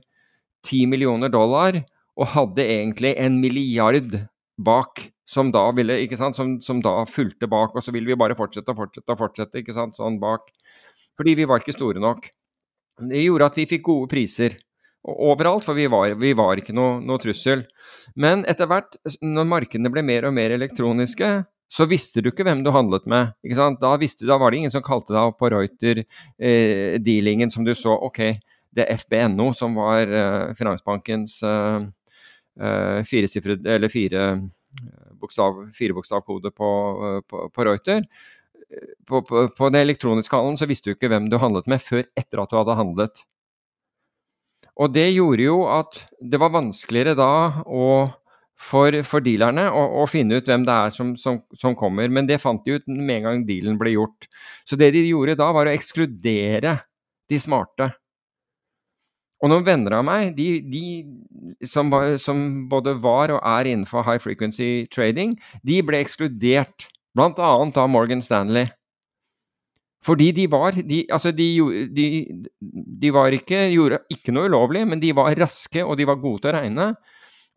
10 millioner dollar, og hadde egentlig en milliard bak, som da ville, ikke sant, som, som da fulgte bak, og så ville vi bare fortsette og fortsette og fortsette, ikke sant, sånn bak. Fordi vi var ikke store nok. Det gjorde at vi fikk gode priser overalt, for vi var, vi var ikke noe, noe, trussel. Men etter hvert, når markedene ble mer og mer elektroniske, så visste du ikke hvem du handlet med. Da, visste, da var det ingen som kalte deg opp på Reuter-dealingen eh, som du så. Ok, det er FBNO som var eh, Finansbankens eh, eh firesifret, eller fire eh, bokstav, firebokstavkode på, eh, på, på Reuter. På, på, på den elektroniske handelen så visste du ikke hvem du handlet med før etter at du hadde handlet. Og det gjorde jo at det var vanskeligere da å for, for dealerne å, å, finne ut hvem det er som, som, som, kommer. Men det fant de ut med en gang dealen ble gjort. Så det de gjorde da, var å ekskludere de smarte. Og noen venner av meg, de, de som, som, både var og er innenfor high frequency trading, de ble ekskludert, bl.a. av Morgan Stanley. Fordi de var de, Altså, de, de, var ikke, gjorde ikke noe ulovlig, men de var raske, og de var gode til å regne.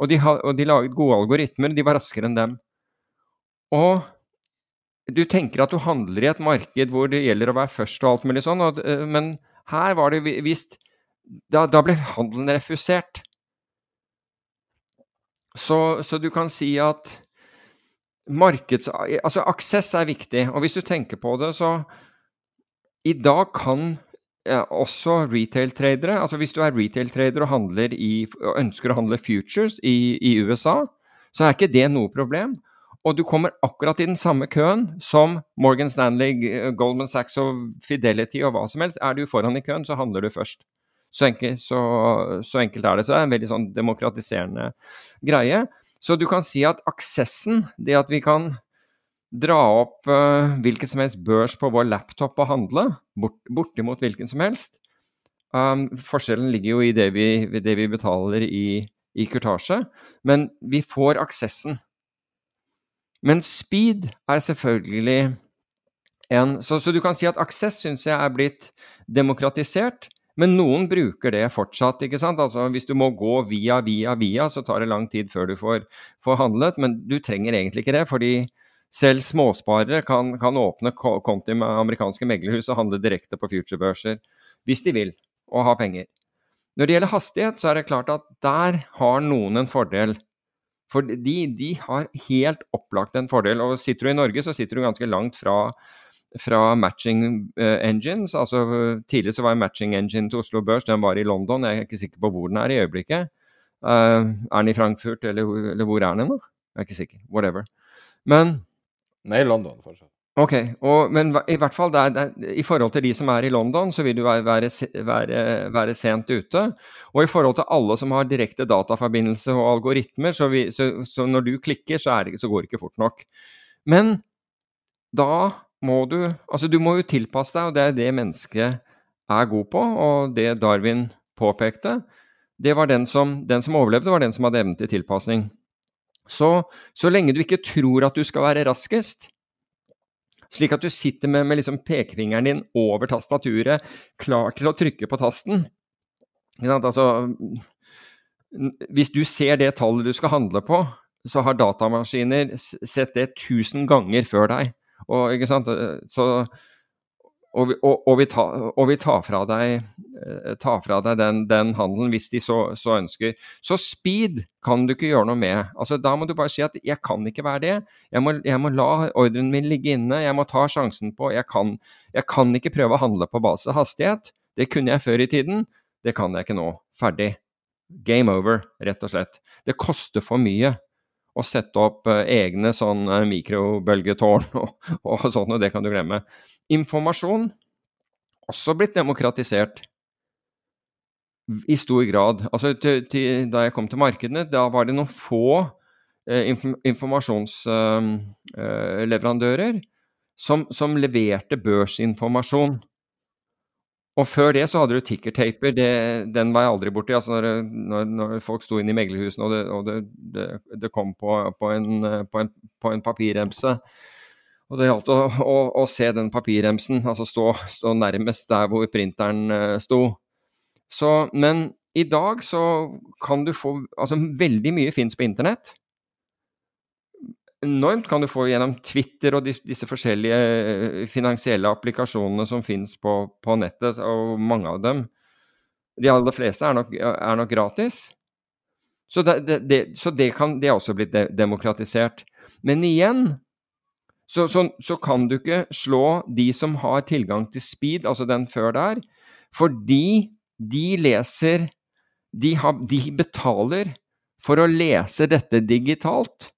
Og de, og de laget gode algoritmer, de var raskere enn dem. Og du tenker at du handler i et marked hvor det gjelder å være først og alt mulig sånn, og, eh, men her var det visst da, da, ble handelen refusert. Så, så, du kan si at markeds... Altså, aksess er viktig. Og hvis du tenker på det, så I dag kan også retail-tradere. Altså hvis du er retail-trader og, og, ønsker å handle futures i, i, USA, så er ikke det noe problem. Og du kommer akkurat i den samme køen som Morgan Stanley, Goldman Sachs og Fidelity og hva som helst. Er du foran i køen, så handler du først. Så enkelt, så, så enkelt er det. Så det er en veldig sånn demokratiserende greie. Så du kan si at aksessen, det at vi kan dra opp uh, hvilken som helst børs på vår laptop og handle, bort, bortimot hvilken som helst. Um, forskjellen ligger jo i det vi, det vi betaler i, i kurtasje, men vi får aksessen. Men speed er selvfølgelig en Så, så du kan si at aksess syns jeg er blitt demokratisert, Men noen bruker det fortsatt. ikke sant? Altså Hvis du må gå via, via, via, så tar det lang tid før du får, får handlet. Men du trenger egentlig ikke det, fordi selv småsparere kan, kan åpne konti med amerikanske meglerhus og handle direkte på futurebørser hvis de vil, og ha penger. Når det gjelder hastighet, så er det klart at der har noen en fordel. For de, de har helt opplagt en fordel. Og sitter du i Norge, så sitter du ganske langt fra fra matching uh, engines. altså Tidligere så var matching engine til Oslo Børs den var i London. Jeg er ikke sikker på hvor den er i øyeblikket. Uh, er den i Frankfurt, eller, eller, hvor er den nå? Jeg er ikke sikker. Whatever. Men Nei, London fortsatt. Ok, og, men i hvert fall der, der, i forhold til de som er i London, så vil du være, være, være, være, sent ute. Og i forhold til alle som har direkte dataforbindelse og algoritmer, så, vi, så, så når du klikker, så, det, så går det ikke fort nok. Men da må du Altså, du må jo tilpasse deg, og det er det mennesket er god på, og det Darwin påpekte. Det var den som, den som overlevde, var den som hadde evnen til tilpasning. Så, så lenge du ikke tror at du skal være raskest, slik at du sitter med, med liksom pekefingeren din over tastaturet, klar til å trykke på tasten altså, Hvis du ser det tallet du skal handle på, så har datamaskiner sett det tusen ganger før deg. Og, ikke sant? Så, og, vi, og, og, vi og, vi, tar, fra deg, eh, tar fra deg den, den handelen hvis de så, så, ønsker. Så speed kan du ikke gjøre noe med. Altså, da må du bare si at 'jeg kan ikke være det'. Jeg må, jeg må la ordren min ligge inne. Jeg må ta sjansen på jeg kan, jeg kan ikke prøve å handle på base av hastighet. Det kunne jeg før i tiden. Det kan jeg ikke nå. Ferdig. Game over, rett og slett. Det koster for mye å sette opp uh, egne sånn uh, mikrobølgetårn (laughs) og, og sånn, og det kan du glemme. Informasjon også blitt demokratisert i stor grad. Altså, til, til, da jeg kom til markedene, da var det noen få eh, informasjonsleverandører som, som leverte børsinformasjon. Og før det så hadde du tickertaper. Den var jeg aldri borti. Altså når, når, når, folk sto inne i meglerhusene og det, og det, det, det kom på, på, en, på, en, på en papirremse. Og det gjaldt å, å, å, se den papirremsen, altså stå, stå, nærmest der hvor printeren uh, sto. Så, men i dag så kan du få Altså veldig mye fins på internett enormt kan du få gjennom Twitter og disse forskjellige eh, finansielle applikasjonene som finnes på, på, nettet, og mange av dem De aller fleste er nok, er nok gratis. Så, det, det, så det, kan, det, er også blitt de, demokratisert. Men igjen så, så, så, kan du ikke slå de som har tilgang til speed, altså den før der, fordi de leser de, har, de betaler for å lese dette digitalt.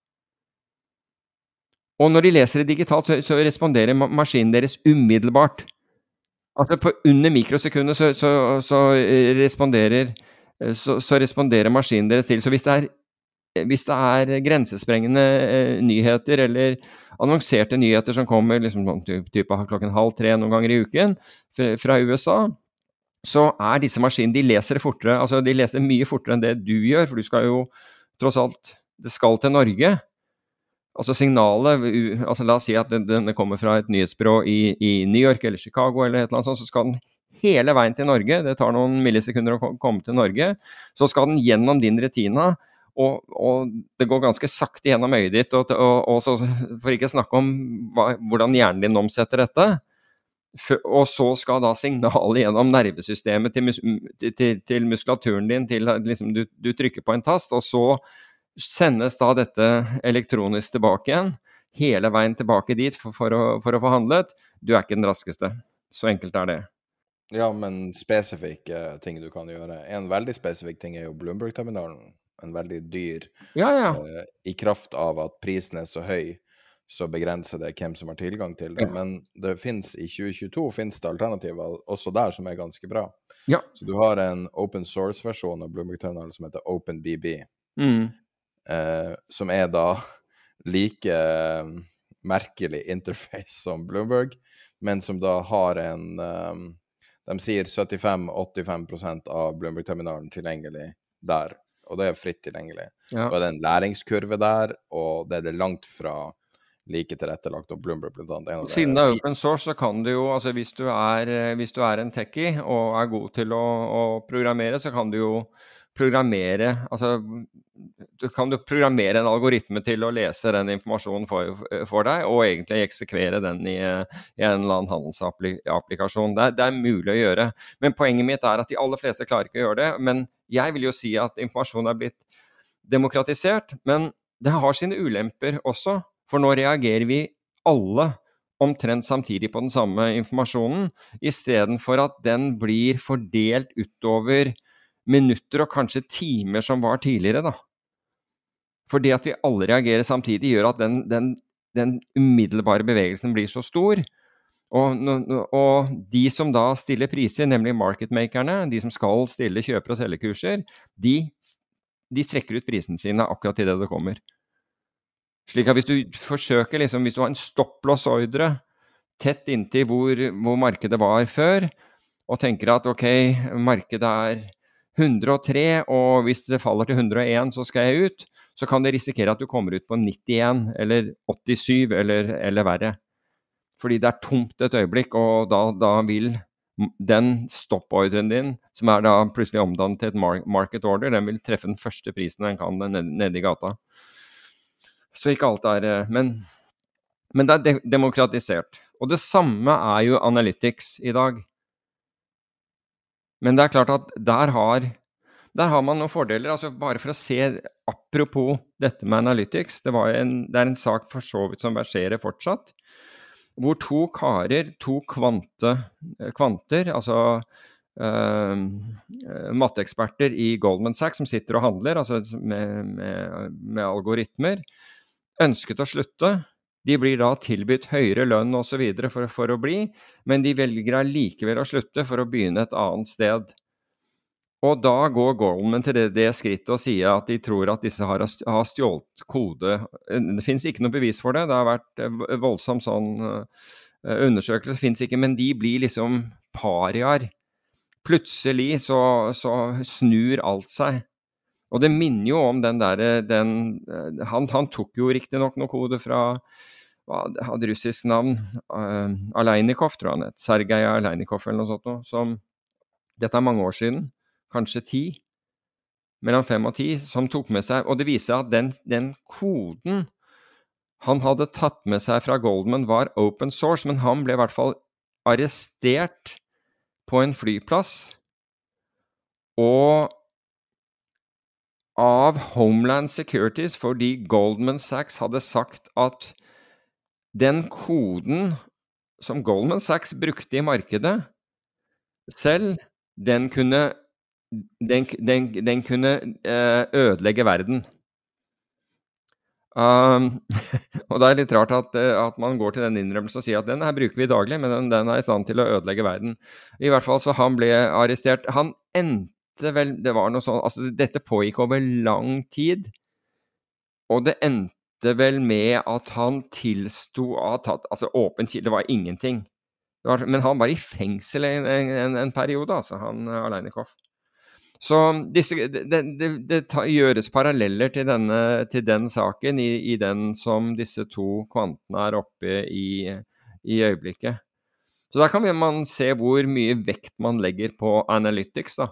Og når de leser det digitalt, så, så responderer maskinen deres umiddelbart. Altså på under mikrosekundet så, så, så eh, responderer, eh, så, responderer maskinen deres til. Så hvis det er, hvis det er grensesprengende eh, nyheter eller annonserte nyheter som kommer liksom sånn type klokken halv tre noen ganger i uken fra USA, så er disse maskinene De leser fortere. Altså de leser mye fortere enn det du gjør, for du skal jo tross alt Det skal til Norge. Altså signalet altså La oss si at denne kommer fra et nyhetsbyrå i, i, New York eller Chicago, eller et eller annet sånt, så skal den hele veien til Norge. Det tar noen millisekunder å komme til Norge. Så skal den gjennom din retina, og, og det går ganske sakte gjennom øyet ditt. Og, og, og så, for ikke snakke om hva, hvordan hjernen din omsetter dette. Og så skal da signalet gjennom nervesystemet til, mus, til, til muskulaturen din til liksom du, du trykker på en tast, og så sendes da dette elektronisk tilbake igjen, hele veien tilbake dit for, for, å, for å få handlet. Du er ikke den raskeste. Så enkelt er det. Ja, men spesifikke ting du kan gjøre. En veldig spesifikk ting er jo Bloomberg-terminalen. En veldig dyr. Ja, ja. Eh, I kraft av at prisen er så høy, så begrenser det hvem som har tilgang til det. Ja. Men det finnes, i 2022 finnes det alternativer også der som er ganske bra. Ja. Så du har en open source-versjon av Bloomberg-terminalen som heter OpenBB. Mm eh, som er da (laughs) like eh, merkelig interface som Bloomberg, men som da har en um, De sier 75-85% av Bloomberg-terminalen tilgjengelig der, og det er fritt tilgjengelig. Ja. Og det er en læringskurve der, og det er det langt fra like tilrettelagt. og Bloomberg av Siden det er open source, så kan du jo altså Hvis du er, eh, hvis du er en techie og er god til å, å programmere, så kan du jo programmere Altså du kan du programmere en algoritme til å lese den informasjonen for, for deg, og egentlig eksekvere den i, eh, i en eller annen handelsapplikasjon. Det, er- det er mulig å gjøre. Men poenget mitt er at de aller fleste klarer ikke å gjøre det. Men jeg vil jo si at informasjon er blitt demokratisert. Men det har sine ulemper også, for nå reagerer vi alle omtrent samtidig på den samme informasjonen, istedenfor at den blir fordelt utover minutter og kanskje timer som var tidligere, da. For det at vi alle reagerer samtidig, gjør at den, den, den umiddelbare bevegelsen blir så stor. Og, og de som da stiller priser, nemlig marketmakerne, de som skal stille kjøper- og selgekurser, de, de trekker ut prisene sine akkurat til det kommer. Slik at hvis du forsøker, liksom, hvis du har en stopplåsordre tett inntil hvor, hvor markedet var før, og tenker at ok, markedet er 103, og hvis det faller til 101, så skal jeg ut, så kan du risikere at du kommer ut på 91 eller 87 eller, eller verre. Fordi det er tomt et øyeblikk, og da, da vil den stoppordren din, som er da plutselig omdannet til et market order, den vil treffe den første prisen den kan nede, nede i gata. Så ikke alt er eh, Men, men det er de demokratisert. Og det samme er jo Analytics i dag. Men det er klart at der har, der har man noen fordeler. altså Bare for å se Apropos dette med Analytics. Det, en, det er en sak for så vidt som verserer fortsatt. Hvor to karer, to kvante, kvanter, altså eh, matteeksperter i Goldman Sachs som sitter og handler altså med, med, med algoritmer, ønsket å slutte. De blir da tilbudt høyere lønn osv. For, for å bli, men de velger allikevel å slutte for å begynne et annet sted. Og da går Goldman til det, det skrittet og sier at de tror at disse har, har stjålet kode. Det finnes ikke noe bevis for det. Det har vært eh, voldsom sånn eh, undersøkelse, fins ikke, men de blir liksom pariaer. Plutselig så, så snur alt seg. Og det minner jo om den derre den, eh, han, han tok jo riktignok noe kode fra hadde russisk navn, uh, Aleinikov, tror jeg han het. Sergej Aleinikov eller noe sånt noe. Som Dette er mange år siden, kanskje ti. Mellom fem og ti, som tok med seg Og det viser seg at den, den koden han hadde tatt med seg fra Goldman, var open source, men han ble i hvert fall arrestert på en flyplass. Og av Homeland Securities fordi Goldman Sachs hadde sagt at den koden som Goldman Sachs brukte i markedet selv, den kunne, den, den, den kunne eh, ødelegge verden. Um, (laughs) og det er litt rart at, eh, at, man går til den innrømmelsen og sier at den her bruker vi daglig, men den, den er i stand til å ødelegge verden. I hvert fall så han ble arrestert. Han endte vel Det var noe sånn Altså, dette pågikk over lang tid. Og det endte vel med at han tilsto at Altså, åpen kilde var ingenting. Var, men han var i fengsel en, en, en periode, altså, han Aleinikov. Så disse, det, det, det ta, gjøres paralleller til, denne, til den saken i, i, den som disse to kvantene er oppe i, i øyeblikket. Så der kan man se hvor mye vekt man legger på analytics. da.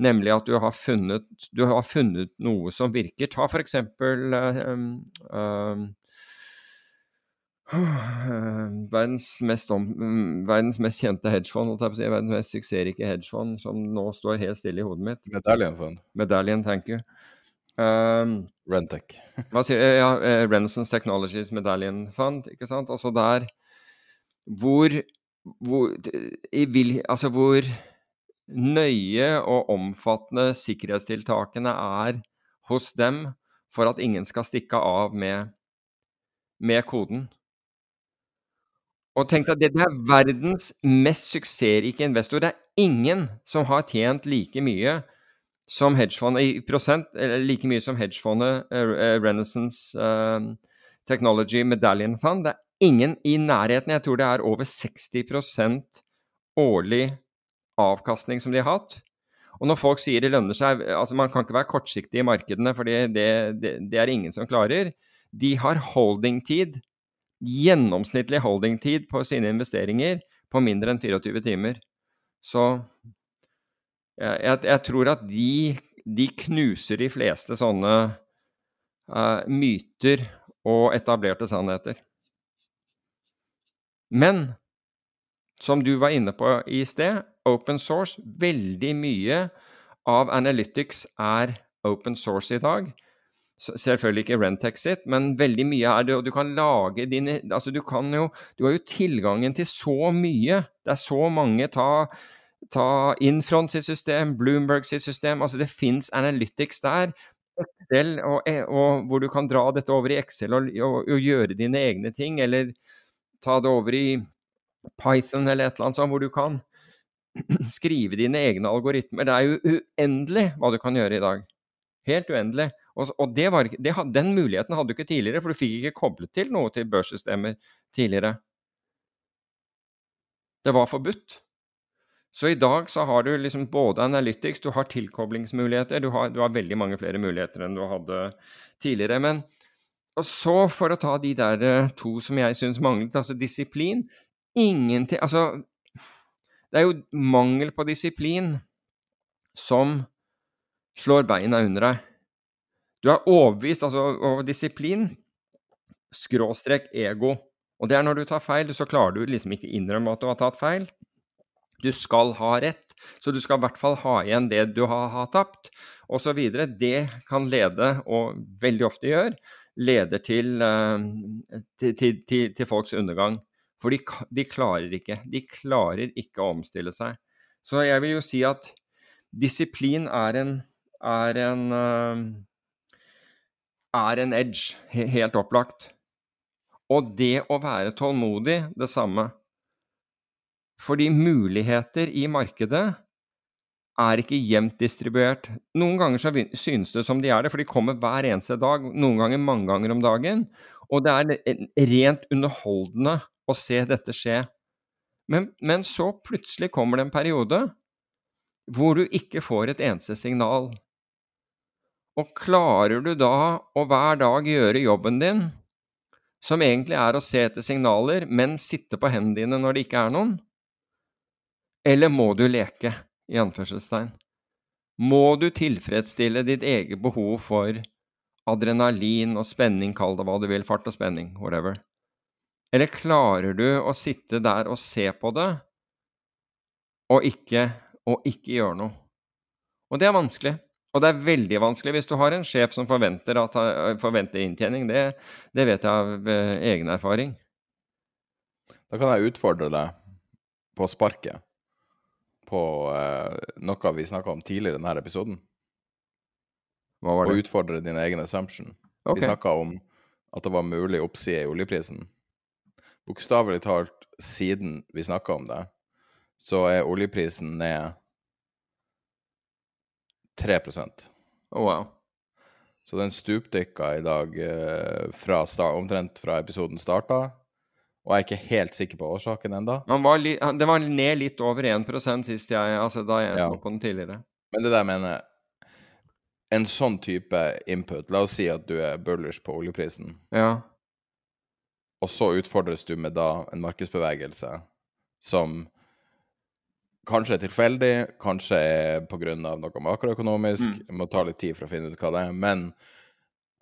Nemlig at du har funnet, du har funnet noe som virker. Ta for eksempel um, um, (sighs) verdens, mest om, verdens mest kjente hedgefond, si, verdens mest suksessrike hedgefond, som nå står helt stille i hodet mitt. Medallion Fund. Medallion, thank you. Um, Rentec. (laughs) hva sier jeg? Ja, Renaissance Technologies Medallion Fund, ikke sant. Altså der hvor, hvor, vil, altså hvor nøye og omfattende sikkerhetstiltakene er hos dem for at ingen skal stikke av med, med koden. Og tenk deg, det er verdens mest suksessrike investor. Det er ingen som har tjent like mye som hedgefondet i prosent, eller like mye som hedgefondet uh, Renaissance uh, Technology Medallion Fund. Det er ingen i nærheten. Jeg tror det er over 60% årlig avkastning som de har hatt. Og når folk sier det lønner seg altså Man kan ikke være kortsiktig i markedene, for det, det, det, er ingen som klarer. De har holdingtid gjennomsnittlig holdingtid på sine investeringer på mindre enn 24 timer. Så jeg, jeg tror at de, de, knuser de fleste sånne uh, myter og etablerte sannheter. Men som du var inne på i sted, open source Veldig mye av Analytics er open source i dag. Selvfølgelig ikke Rentexit, men veldig mye er det, og du kan lage dine Altså, du kan jo Du har jo tilgangen til så mye. Det er så mange Ta, ta Infront sitt system, Bloomberg sitt system Altså, det fins Analytics der. Excel, og, og, hvor du kan dra dette over i Excel og, og, og, gjøre dine egne ting, eller ta det over i Python eller et eller annet sånt, hvor du kan (clears throat) skrive dine egne algoritmer. Det er jo uendelig hva du kan gjøre i dag. Helt uendelig. Og, og det var, det, den muligheten hadde du ikke tidligere, for du fikk ikke koblet til noe til børssystemer tidligere. Det var forbudt. Så i dag så har du liksom både Analytics, du har tilkoblingsmuligheter, du har, du har veldig mange flere muligheter enn du hadde tidligere. Men og så, for å ta de der eh, to som jeg syns manglet, altså disiplin Ingenting Altså, det er jo mangel på disiplin som slår beina under deg. Du er overbevist altså, over disiplin, skråstrek ego. Og det er når du tar feil, så klarer du liksom ikke innrømme at du har tatt feil. Du skal ha rett, så du skal i hvert fall ha igjen det du har, har tapt, osv. Det kan lede, og veldig ofte gjør, leder til, uh, til, til, til, folks undergang. For de, de, klarer ikke. De klarer ikke å omstille seg. Så jeg vil jo si at disiplin er en, er en uh, er en edge, helt opplagt. Og det å være tålmodig, det samme. Fordi muligheter i markedet er ikke jevnt distribuert. Noen ganger så synes det som de er det, for de kommer hver eneste dag, noen ganger mange ganger om dagen. Og det er rent underholdende å se dette skje. Men, men så plutselig kommer det en periode hvor du ikke får et eneste signal. Og klarer du da å hver dag gjøre jobben din, som egentlig er å se etter signaler, men sitte på hendene dine når det ikke er noen? Eller må du leke, i anførselstegn? Må du tilfredsstille ditt eget behov for adrenalin og spenning, kall det hva du vil, fart og spenning, whatever? Eller klarer du å sitte der og se på det, og ikke, og ikke gjøre noe? Og det er vanskelig. Og det er veldig vanskelig hvis du har en sjef som forventer, at, eh, forventer inntjening. Det, det, vet jeg av eh, egen erfaring. Da kan jeg utfordre deg på sparket på eh, noe vi snakka om tidligere i denne episoden. Hva var det? Og utfordre din egen assumption. Okay. Vi snakka om at det var mulig oppside i oljeprisen. Bokstavelig talt, siden vi snakka om det, så er oljeprisen ned 3 oh, wow. Så den stupdykka i dag eh, fra start, omtrent fra episoden starta. Og jeg er ikke helt sikker på årsaken ennå. Det var ned litt over 1% sist jeg, altså da jeg ja. på den tidligere. Men det der mener En sånn type input La oss si at du er bullish på oljeprisen. Ja. Og så utfordres du med da en markedsbevegelse som kanskje er tilfeldig, kanskje er pga. noe makroøkonomisk. Mm. Må ta litt tid for å finne ut hva det er. Men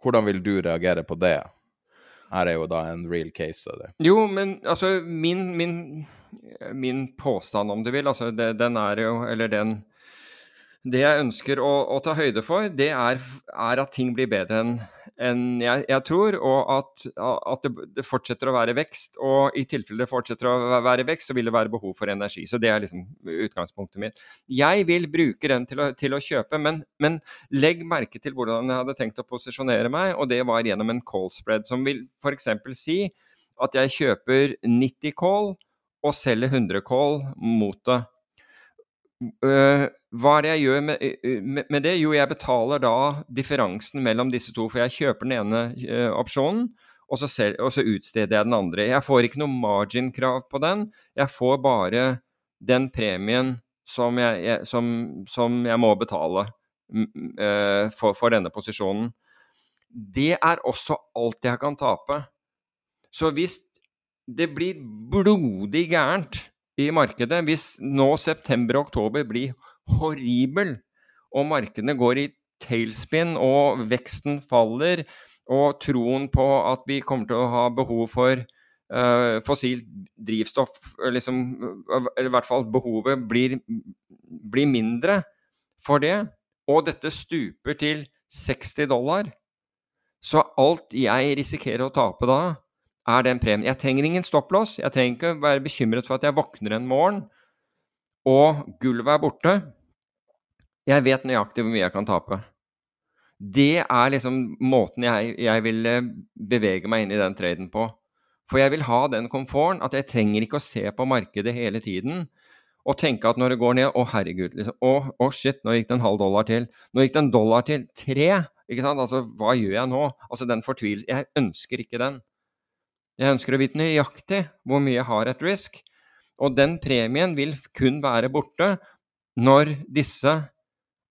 hvordan vil du reagere på det? Her er jo da en real case study. Jo, men altså min, min, min påstand, om du vil, altså det, den er jo Eller den Det jeg ønsker å, å ta høyde for, det er, er at ting blir bedre enn en jeg, jeg, tror, og at, at det, det, fortsetter å være vekst. Og i tilfelle det fortsetter å være vekst, så vil det være behov for energi. Så det er liksom utgangspunktet mitt. Jeg vil bruke den til å, til å kjøpe, men, men, legg merke til hvordan jeg hadde tenkt å posisjonere meg, og det var gjennom en call spread, som vil f.eks. si at jeg kjøper 90 call og selger 100 call mot det. Uh, hva er det jeg gjør med, med, med, det? Jo, jeg betaler da differansen mellom disse to, for jeg kjøper den ene opsjonen, og så, selv, og så, utsteder jeg den andre. Jeg får ikke noe margin-krav på den, jeg får bare den premien som jeg, jeg, som, som jeg må betale for, for, denne posisjonen. Det er også alt jeg kan tape. Så hvis det blir blodig gærent i markedet. Hvis nå september og oktober blir horribel, og markedene går i tailspin, og veksten faller, og troen på at vi kommer til å ha behov for uh, fossilt drivstoff, liksom, eller i hvert fall behovet blir, blir mindre for det, og dette stuper til 60 dollar, så alt jeg risikerer å tape da, er den premien. Jeg trenger ingen stopplås. Jeg trenger ikke være bekymret for at jeg våkner en morgen og gulvet er borte. Jeg vet nøyaktig hvor mye jeg kan tape. Det er liksom måten jeg, jeg vil bevege meg inn i den traden på. For jeg vil ha den komforten at jeg trenger ikke å se på markedet hele tiden og tenke at når det går ned Å, herregud. Liksom, å, å, shit, nå gikk det en halv dollar til. Nå gikk det en dollar til. Tre! Ikke sant? Altså, hva gjør jeg nå? Altså, den fortvilelsen Jeg ønsker ikke den. Jeg ønsker å vite nøyaktig hvor mye jeg har et risk. Og den premien vil kun være borte når disse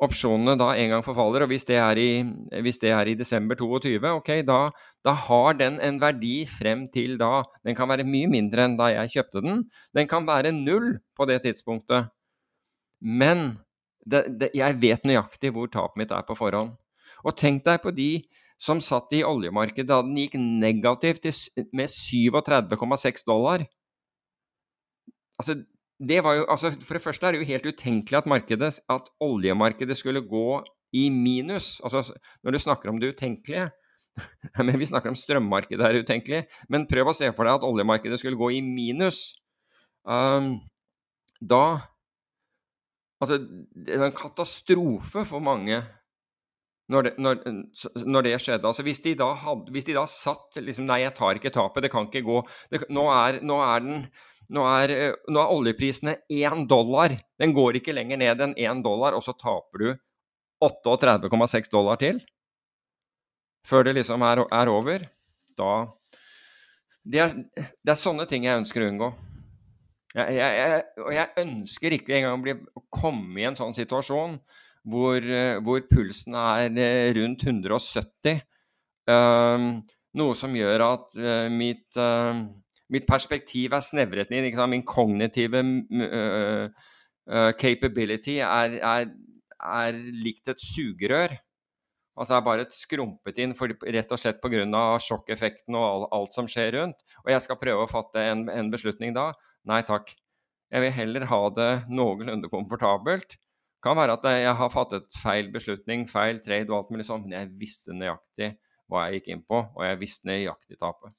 opsjonene da en gang forfaller. Og hvis det er i, det er i desember 22, ok, da, da, har den en verdi frem til da. Den kan være mye mindre enn da jeg kjøpte den. Den kan være null på det tidspunktet. Men det, det, jeg vet nøyaktig hvor tapet mitt er på forhånd. Og tenk deg på de som satt i oljemarkedet da den gikk negativt med 37,6 dollar. Altså, det jo, altså, for det første er det jo helt utenkelig at, markedet, at oljemarkedet skulle gå i minus. Altså, når du snakker om det utenkelige (laughs) men Vi snakker om strømmarkedet er utenkelig. Men prøv å se for deg at oljemarkedet skulle gå i minus. Um, da Altså, det var en katastrofe for mange når det, når, når det, skjedde. Altså hvis de da, hadde, hvis de da satt liksom Nei, jeg tar ikke tapet, det kan ikke gå. Det, nå, er, nå, er den, nå, er, eh, nå er oljeprisene én dollar. Den går ikke lenger ned enn én dollar, og så taper du 38,6 dollar til før det liksom er, er over. Da det er, det er, sånne ting jeg ønsker å unngå. Jeg, jeg, jeg, og jeg ønsker ikke engang å komme i en sånn situasjon hvor, eh, hvor pulsen er eh, rundt 170. Um, noe som gjør at uh, mitt, mitt, perspektiv er snevret inn. Min kognitive capability er, er, er, likt et sugerør. Altså er bare et skrumpet inn for, rett og slett pga. sjokkeffekten og all, alt som skjer rundt. Og jeg skal prøve å fatte en, en beslutning da. Nei takk. Jeg vil heller ha det noenlunde komfortabelt kan være at jeg har fattet feil beslutning, feil trade og alt mulig sånt, men jeg visste nøyaktig hva jeg gikk inn på, og jeg visste nøyaktig tapet.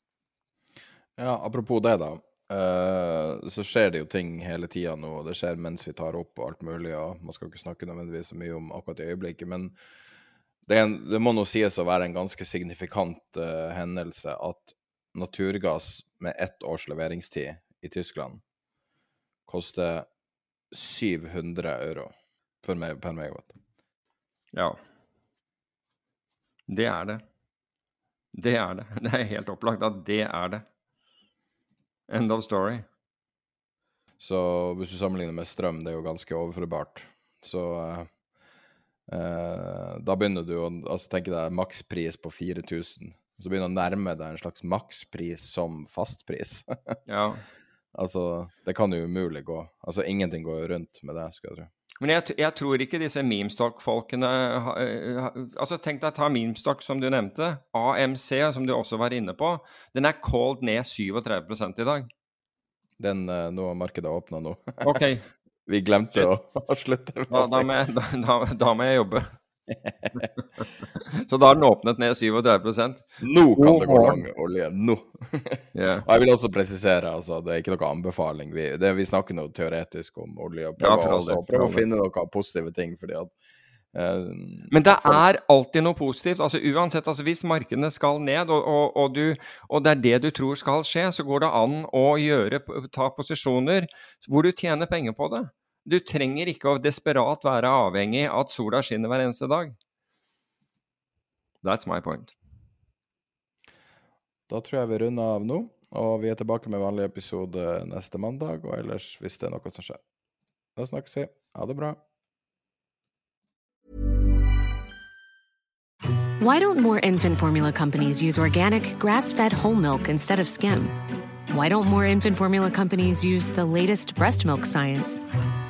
Ja, apropos det, da. Uh, så skjer det jo ting hele tida nå, og det skjer mens vi tar opp og alt mulig, og man skal ikke snakke nødvendigvis så mye om akkurat i øyeblikket, men det, en, det må nå sies å være en ganske signifikant uh, hendelse at naturgass med ett års leveringstid i Tyskland koster 700 euro meg, per megawatt. Ja. Det er det. Det er det. (laughs) Det er helt opplagt at det er det. End of story. Så hvis du sammenligner med strøm, det er jo ganske overførbart. Så eh, eh, da begynner du å altså, tenke deg makspris på 4000. Så begynner du å nærme deg en slags makspris som fastpris. (laughs) ja. Altså, det kan jo umulig gå. Altså, ingenting går jo rundt med det, skal jeg tro. Men jeg, jeg, tror ikke disse memestock-folkene eh, altså Tenk deg ta memestock, som du nevnte. AMC, som du også var inne på. Den er called ned 37 i dag. Den uh, Nå har markedet åpna nå. Okay. (laughs) Vi glemte å, (laughs) å slutte. Da, da, da, da, må jeg jobbe. (laughs) så da har den åpnet ned 37% Nå kan det gå lang olje. Nå. yeah. (laughs) Og jeg vil også presisere, altså, det er ikke noe anbefaling. Vi, det, vi snakker noe teoretisk om olje, og prøver, ja, også, prøver å finne noen positive ting. fordi at eh, men det er alltid noe positivt. altså uansett, altså Hvis markedene skal ned, og, og, og, du, og, det er det du tror skal skje, så går det an å gjøre, ta posisjoner hvor du tjener penger på det. Du trenger ikke å desperat være avhengig av at sola skinner hver eneste dag. That's my point. Da tror jeg vi runder av nå, og vi er tilbake med vanlig episode neste mandag, og ellers hvis det er noe som skjer. Da snakkes vi. Ha det bra. Why don't more infant formula companies use organic, grass-fed whole milk instead of skim? Why don't more infant formula companies use the latest breast milk science?